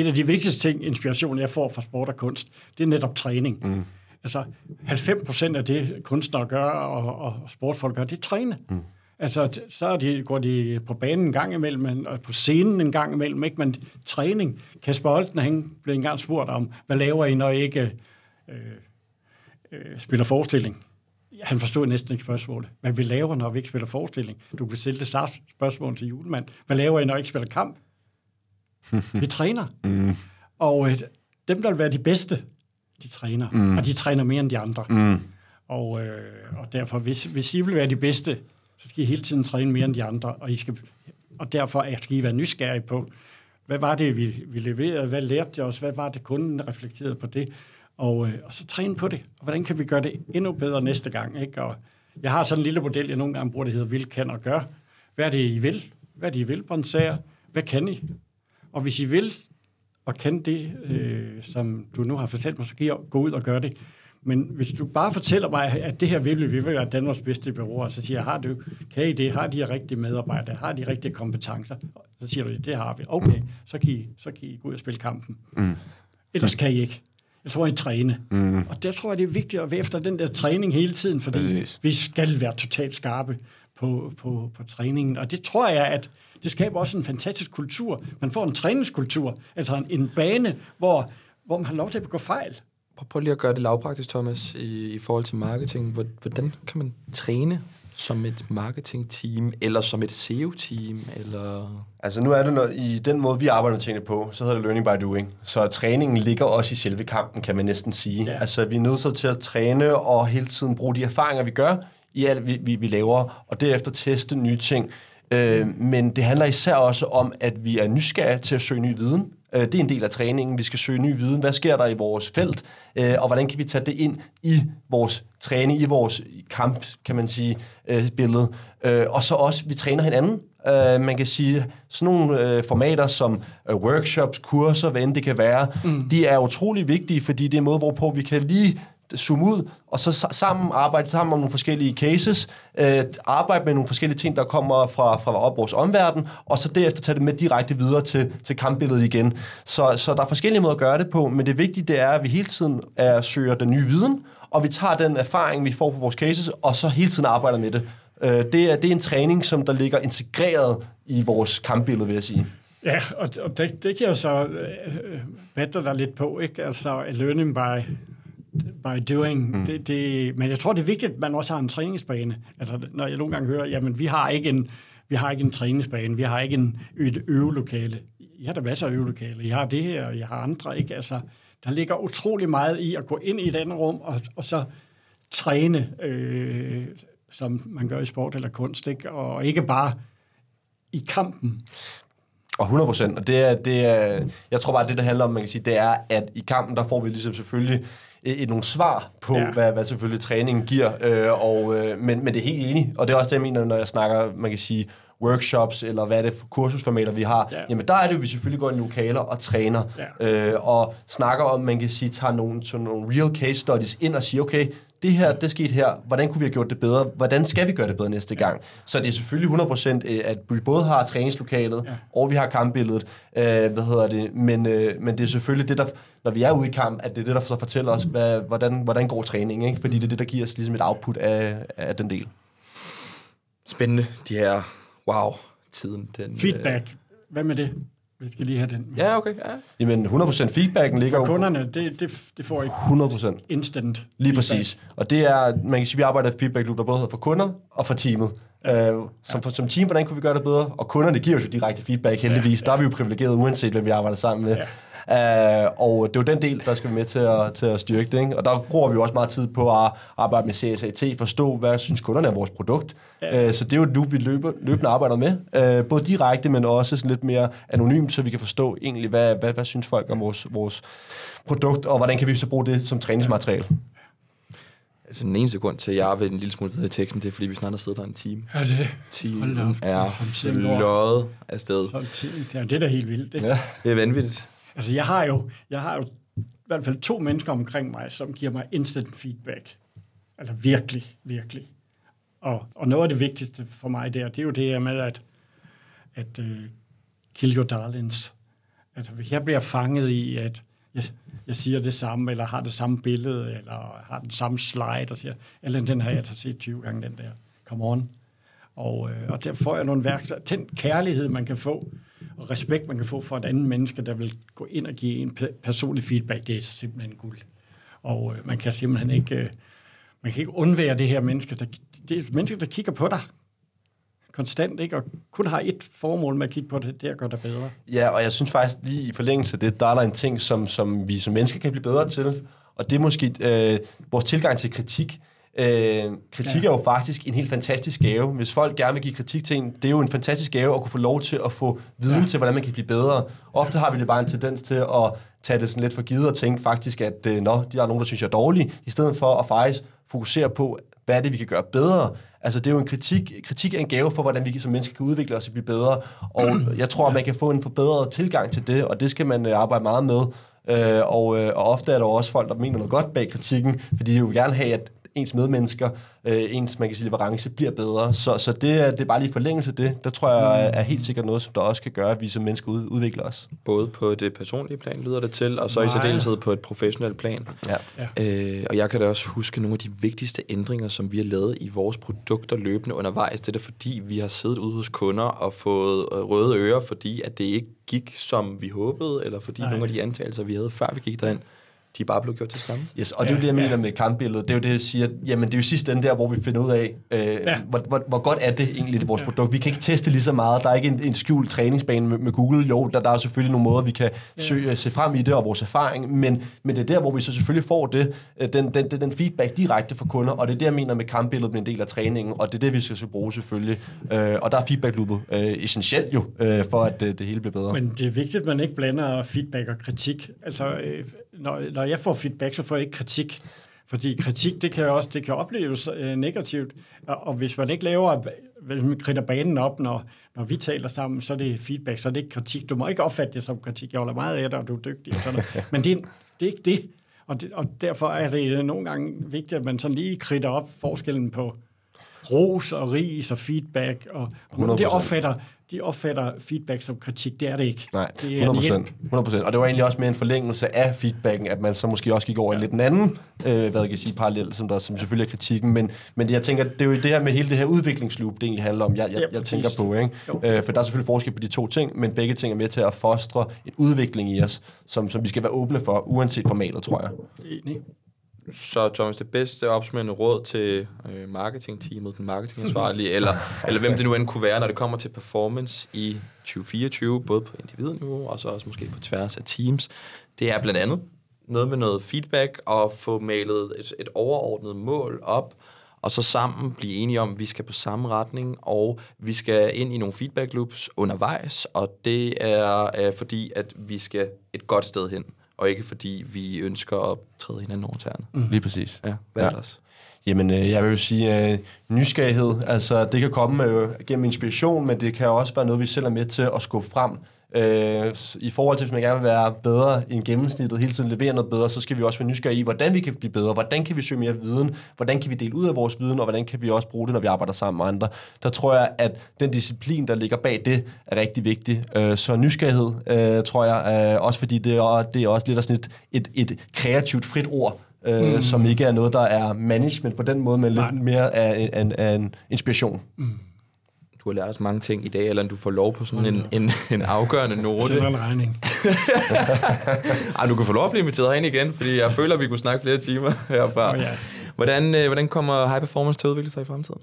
en af de vigtigste ting, inspiration jeg får fra sport og kunst, det er netop træning. Mm. Altså, 90 procent af det, kunstnere gør og, og sportfolk gør, det er træne. Mm. Altså, så er de, går de på banen en gang imellem, og på scenen en gang imellem, ikke? Men træning. Kasper Holten, han blev engang spurgt om, hvad laver I, når I ikke øh, øh, spiller forestilling? Han forstod næsten ikke spørgsmålet. Hvad vi laver, når vi ikke spiller forestilling? Du kan stille det samme spørgsmål til julemand. Hvad laver I, når I ikke spiller kamp? Vi træner. Mm. Og øh, dem, der vil være de bedste, de træner. Mm. Og de træner mere end de andre. Mm. Og, øh, og derfor, hvis, hvis I vil være de bedste, så skal I hele tiden træne mere end de andre. Og, I skal, og derfor skal I være nysgerrige på, hvad var det, vi, vi leverede? Hvad lærte det os? Hvad var det, kunden reflekterede på det? Og, øh, og så træne på det. Og hvordan kan vi gøre det endnu bedre næste gang? Ikke? Og jeg har sådan en lille model, jeg nogle gange bruger, det hedder vil, kan og gør. Hvad er det, I vil? Hvad er det, I vil, Bonsager? Hvad kan I? Og hvis I vil og kan det, øh, som du nu har fortalt mig, så giv, gå ud og gør det. Men hvis du bare fortæller mig, at det her vil vi, vi vil være Danmarks bedste bureau, så siger jeg, har du, kan I det? Har de rigtige medarbejdere? Har de rigtige kompetencer? Så siger du, det har vi. Okay, så kan I, så kan I gå ud og spille kampen. Mm. Ellers kan I ikke. Jeg tror, I træne. Mm. Og der tror jeg, det er vigtigt at være efter den der træning hele tiden, fordi Præcis. vi skal være totalt skarpe på, på, på træningen. Og det tror jeg, at det skaber også en fantastisk kultur. Man får en træningskultur, altså en, en bane, hvor, hvor man har lov til at begå fejl. Prøv, lige at gøre det lavpraktisk, Thomas, i, i forhold til marketing. Hvordan kan man træne som et marketingteam, eller som et SEO-team, eller... Altså nu er det noget, i den måde, vi arbejder med tingene på, så hedder det learning by doing. Så træningen ligger også i selve kampen, kan man næsten sige. Ja. Altså vi er nødt til at træne og hele tiden bruge de erfaringer, vi gør, i alt, vi, vi, vi laver, og derefter teste nye ting. Øh, men det handler især også om, at vi er nysgerrige til at søge ny viden. Øh, det er en del af træningen. Vi skal søge ny viden. Hvad sker der i vores felt? Øh, og hvordan kan vi tage det ind i vores træning, i vores kamp, kan man sige, øh, billede. Øh, og så også, vi træner hinanden. Uh, man kan sige, sådan nogle uh, formater som uh, workshops, kurser, hvad end det kan være, mm. de er utrolig vigtige, fordi det er en måde, hvorpå vi kan lige zoome ud, og så sammen arbejde sammen om nogle forskellige cases, øh, arbejde med nogle forskellige ting, der kommer fra, fra op vores omverden, og så derefter tage det med direkte videre til, til kampbilledet igen. Så, så der er forskellige måder at gøre det på, men det vigtige det er, at vi hele tiden er, søger den nye viden, og vi tager den erfaring, vi får på vores cases, og så hele tiden arbejder med det. Øh, det, er, det er en træning, som der ligger integreret i vores kampbillede, vil jeg sige. Ja, og, og det, det kan jeg så øh, øh dig lidt på, ikke? Altså, learning by by doing. Mm. Det, det, men jeg tror, det er vigtigt, at man også har en træningsbane. Altså, når jeg nogle gange hører, jamen, vi har ikke en, vi har ikke en træningsbane, vi har ikke en, et øvelokale. I har der masser af øvelokale. I har det her, og jeg har andre. Ikke? Altså, der ligger utrolig meget i at gå ind i et andet rum, og, og så træne, øh, som man gør i sport eller kunst, ikke? og ikke bare i kampen. Og 100 procent. Og det er, det er, jeg tror bare, det, der handler om, man kan sige, det er, at i kampen, der får vi ligesom selvfølgelig et, nogle svar på, ja. hvad, hvad selvfølgelig træningen giver. Øh, og, øh, men, men det er helt enig, og det er også det, jeg mener, når jeg snakker, man kan sige, workshops, eller hvad er det for kursusformater, vi har, ja. jamen der er det jo, vi selvfølgelig går i lokaler og træner, ja. øh, og snakker om, man kan sige, tager nogle, sådan nogle real case studies ind og siger, okay, det her, det skete her, hvordan kunne vi have gjort det bedre, hvordan skal vi gøre det bedre næste gang? Så det er selvfølgelig 100% øh, at vi både har træningslokalet, ja. og vi har kampbilledet, øh, hvad hedder det, men, øh, men det er selvfølgelig det, der, når vi er ude i kamp, at det er det, der så fortæller os, hvad, hvordan, hvordan går træningen, ikke? fordi det er det, der giver os ligesom et output af, af den del. Spændende, de her, wow, tiden. Den, Feedback, øh... hvad med det? Vi skal lige have den. Ja, okay. Ja. Jamen, 100% feedbacken ligger jo... kunderne, det, det, det får ikke 100%. instant Lige præcis. Og det er, man kan sige, vi arbejder et feedback loop, der både for kunder og for teamet. Ja. Uh, som, ja. som team, hvordan kunne vi gøre det bedre? Og kunderne giver jo direkte feedback, heldigvis. Ja. Ja. Der er vi jo privilegeret, uanset hvem vi arbejder sammen med. Ja. Uh, og det er jo den del, der skal være med til at, til at styrke det. Ikke? Og der bruger vi jo også meget tid på at arbejde med CSAT, forstå, hvad synes kunderne er vores produkt. Ja. Uh, så det er jo nu, vi løber, løbende arbejder med. Uh, både direkte, men også sådan lidt mere anonymt, så vi kan forstå egentlig, hvad, hvad, hvad synes folk om vores, vores produkt, og hvordan kan vi så bruge det som træningsmateriale. Altså, den eneste grund til, at jeg vil en lille smule videre i teksten, det er, fordi vi snart har siddet der en time. Ja, det Team er fløjet afsted. Ja, det er da helt vildt. Det. Ja, det er vanvittigt. Altså, jeg har jo, jeg har jo i hvert fald to mennesker omkring mig, som giver mig instant feedback. Altså virkelig, virkelig. Og, og noget af det vigtigste for mig der, det er jo det her med, at, at uh, kill your darlings. Altså, hvis jeg bliver fanget i, at jeg, jeg siger det samme, eller har det samme billede, eller har den samme slide, og siger, eller den har jeg altså set 20 gange, den der. Come on. Og, øh, og der får jeg nogle værktøjer. Den kærlighed, man kan få, og respekt, man kan få for et andet menneske, der vil gå ind og give en personlig feedback, det er simpelthen guld. Og øh, man kan simpelthen ikke, øh, man kan ikke undvære det her menneske, der, det er menneske, der kigger på dig. konstant, ikke? og kun har et formål med at kigge på det, det er at gøre dig bedre. Ja, og jeg synes faktisk lige i forlængelse af det, der er der en ting, som, som vi som mennesker kan blive bedre til, og det er måske øh, vores tilgang til kritik. Øh, kritik ja. er jo faktisk en helt fantastisk gave. Hvis folk gerne vil give kritik til en, det er jo en fantastisk gave at kunne få lov til at få viden ja. til, hvordan man kan blive bedre. Ofte har vi det bare en tendens til at tage det sådan lidt for givet og tænke faktisk, at øh, nå, de er nogen, der synes, jeg er dårlig, i stedet for at faktisk fokusere på, hvad er det, vi kan gøre bedre. Altså, det er jo en kritik, kritik er en gave for, hvordan vi som mennesker kan udvikle os og blive bedre. Og jeg tror, at man kan få en forbedret tilgang til det, og det skal man øh, arbejde meget med. Øh, og, øh, og ofte er der også folk, der mener noget godt bag kritikken, fordi de vil gerne have, at ens medmennesker, øh, ens man kan sige, leverance bliver bedre. Så, så det, er, det er bare lige forlængelse af det. Der tror jeg er, er helt sikkert noget, som der også kan gøre, at vi som mennesker ud, udvikler os. Både på det personlige plan lyder det til, og så Nej. i særdeleshed på et professionelt plan. Ja. ja. Øh, og jeg kan da også huske nogle af de vigtigste ændringer, som vi har lavet i vores produkter løbende undervejs. Det er fordi, vi har siddet ude hos kunder og fået øh, røde ører, fordi at det ikke gik, som vi håbede, eller fordi Nej. nogle af de antagelser, vi havde, før vi gik derind, de er bare blevet gjort til skamme. Yes, og det er jo det, jeg mener med kampbilledet. Det er jo det, jeg siger, jamen det er jo sidst den der, hvor vi finder ud af, øh, ja. hvor, hvor, hvor, godt er det egentlig, det vores ja. produkt. Vi kan ikke teste lige så meget. Der er ikke en, en skjult træningsbane med, med Google. Jo, der, der er selvfølgelig nogle måder, vi kan ja. søge, se frem i det og vores erfaring, men, men det er der, hvor vi så selvfølgelig får det, øh, den, den, den, den feedback direkte fra kunder, og det er det, jeg mener med kampbilledet med en del af træningen, og det er det, vi skal bruge selvfølgelig. Øh, og der er feedback-loopet øh, essentielt jo, øh, for at øh, det hele bliver bedre. Men det er vigtigt, at man ikke blander feedback og kritik. Altså, øh, når, når jeg får feedback, så får jeg ikke kritik. Fordi kritik, det kan også det kan opleves øh, negativt. Og, og hvis man ikke laver, hvis man kritter banen op, når, når vi taler sammen, så er det feedback, så er det ikke kritik. Du må ikke opfatte det som kritik. Jeg holder meget af dig, og du er dygtig. Og sådan noget. Men det, det er ikke det. Og, det. og derfor er det nogle gange vigtigt, at man sådan lige kritter op forskellen på ros og ris og feedback. Og, og det opfatter de opfatter feedback som kritik. Det er det ikke. Nej, det er 100%. 100%. Og det var egentlig også mere en forlængelse af feedbacken, at man så måske også gik over ja. en lidt en anden, øh, hvad jeg kan sige, parallel, som, der, som ja. selvfølgelig er kritikken. Men, men jeg tænker, det er jo det her med hele det her udviklingsloop, det egentlig handler om, jeg, jeg, jeg tænker på. Ikke? Øh, for der er selvfølgelig forskel på de to ting, men begge ting er med til at fostre en udvikling i os, som, som vi skal være åbne for, uanset formatet, tror jeg. Enig. Så Thomas, det bedste opsummerende råd til øh, marketingteamet, den marketingansvarlige, eller, eller hvem det nu end kunne være, når det kommer til performance i 2024, både på individniveau og så også måske på tværs af teams, det er blandt andet noget med noget feedback og få malet et, et overordnet mål op, og så sammen blive enige om, at vi skal på samme retning, og vi skal ind i nogle feedback loops undervejs, og det er øh, fordi, at vi skal et godt sted hen og ikke fordi vi ønsker at træde hinanden over tæerne. Mm. Lige præcis. Ja, hvad ja. er det Jamen, øh, jeg vil jo sige øh, nysgerrighed. Altså, det kan komme øh, gennem inspiration, men det kan også være noget, vi selv er med til at skubbe frem. Øh, I forhold til, hvis man gerne vil være bedre end gennemsnittet, hele tiden levere noget bedre, så skal vi også være nysgerrige i, hvordan vi kan blive bedre, hvordan kan vi søge mere viden, hvordan kan vi dele ud af vores viden, og hvordan kan vi også bruge det, når vi arbejder sammen med andre. Der tror jeg, at den disciplin, der ligger bag det, er rigtig vigtig. Øh, så nysgerrighed, øh, tror jeg, øh, også fordi det er, det er også lidt sådan et, et, et kreativt, frit ord, øh, mm. som ikke er noget, der er management på den måde, men Nej. lidt mere af, af, af en inspiration. Mm du har lært os mange ting i dag, eller du får lov på sådan en, en, en afgørende note. Sender en regning. Ej, du kan få lov at blive inviteret herind igen, fordi jeg føler, at vi kunne snakke flere timer herfra. Oh, ja. hvordan, øh, hvordan kommer high performance til at udvikle sig i fremtiden?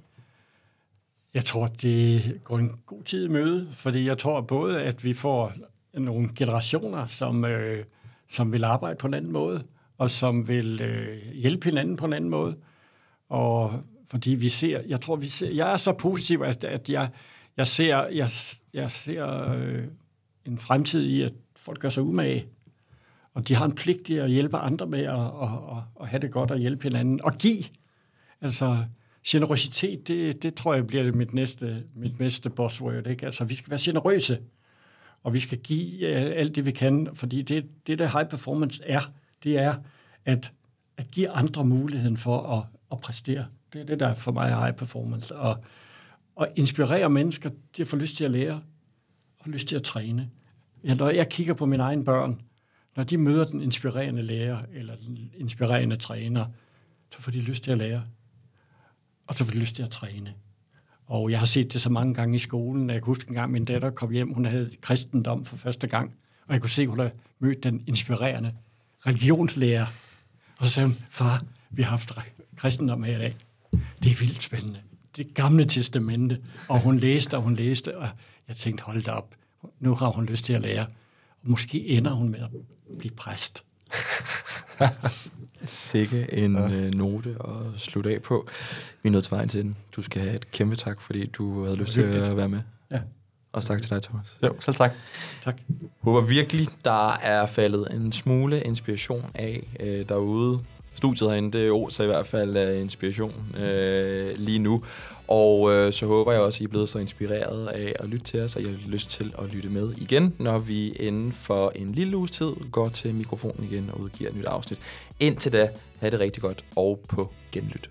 Jeg tror, det går en god tid i møde, fordi jeg tror både, at vi får nogle generationer, som, øh, som vil arbejde på en anden måde, og som vil øh, hjælpe hinanden på en anden måde. Og fordi vi ser, jeg tror, vi ser, jeg er så positiv, at, at jeg, jeg ser, jeg, jeg ser øh, en fremtid i, at folk gør sig umage, og de har en pligt til at hjælpe andre med at, at, at, at have det godt og hjælpe hinanden, og give. Altså, generositet, det, det tror jeg bliver mit næste, mit næste buzzword. Ikke? Altså, vi skal være generøse, og vi skal give alt det, vi kan, fordi det, det der high performance er, det er at, at give andre muligheden for at, at præstere. Det er det, der for mig er high performance. Og, og inspirere mennesker til at få lyst til at lære og lyst til at træne. Ja, når jeg kigger på mine egne børn, når de møder den inspirerende lærer eller den inspirerende træner, så får de lyst til at lære. Og så får de lyst til at træne. Og jeg har set det så mange gange i skolen. Jeg kan huske en gang, min datter kom hjem, hun havde kristendom for første gang. Og jeg kunne se, at hun havde mødt den inspirerende religionslærer. Og så sagde hun, far, vi har haft kristendom her i dag. Det er vildt spændende. det gamle testamente, og hun læste, og hun læste, og jeg tænkte, hold da op, nu har hun lyst til at lære. Og måske ender hun med at blive præst. Sikke en ja. øh, note at slutte af på. Vi er nødt til vejen til den. Du skal have et kæmpe tak, fordi du havde lyst til at være med. Ja. Og tak til dig, Thomas. Jo, selv tak. Tak. Håber virkelig, der er faldet en smule inspiration af øh, derude. Studiet herinde, det er så i hvert fald uh, inspiration uh, lige nu. Og uh, så håber jeg også, at I er blevet så inspireret af at lytte til os, og jeg har lyst til at lytte med igen, når vi inden for en lille uges tid går til mikrofonen igen og udgiver et nyt afsnit. Indtil da, have det rigtig godt og på genlyt.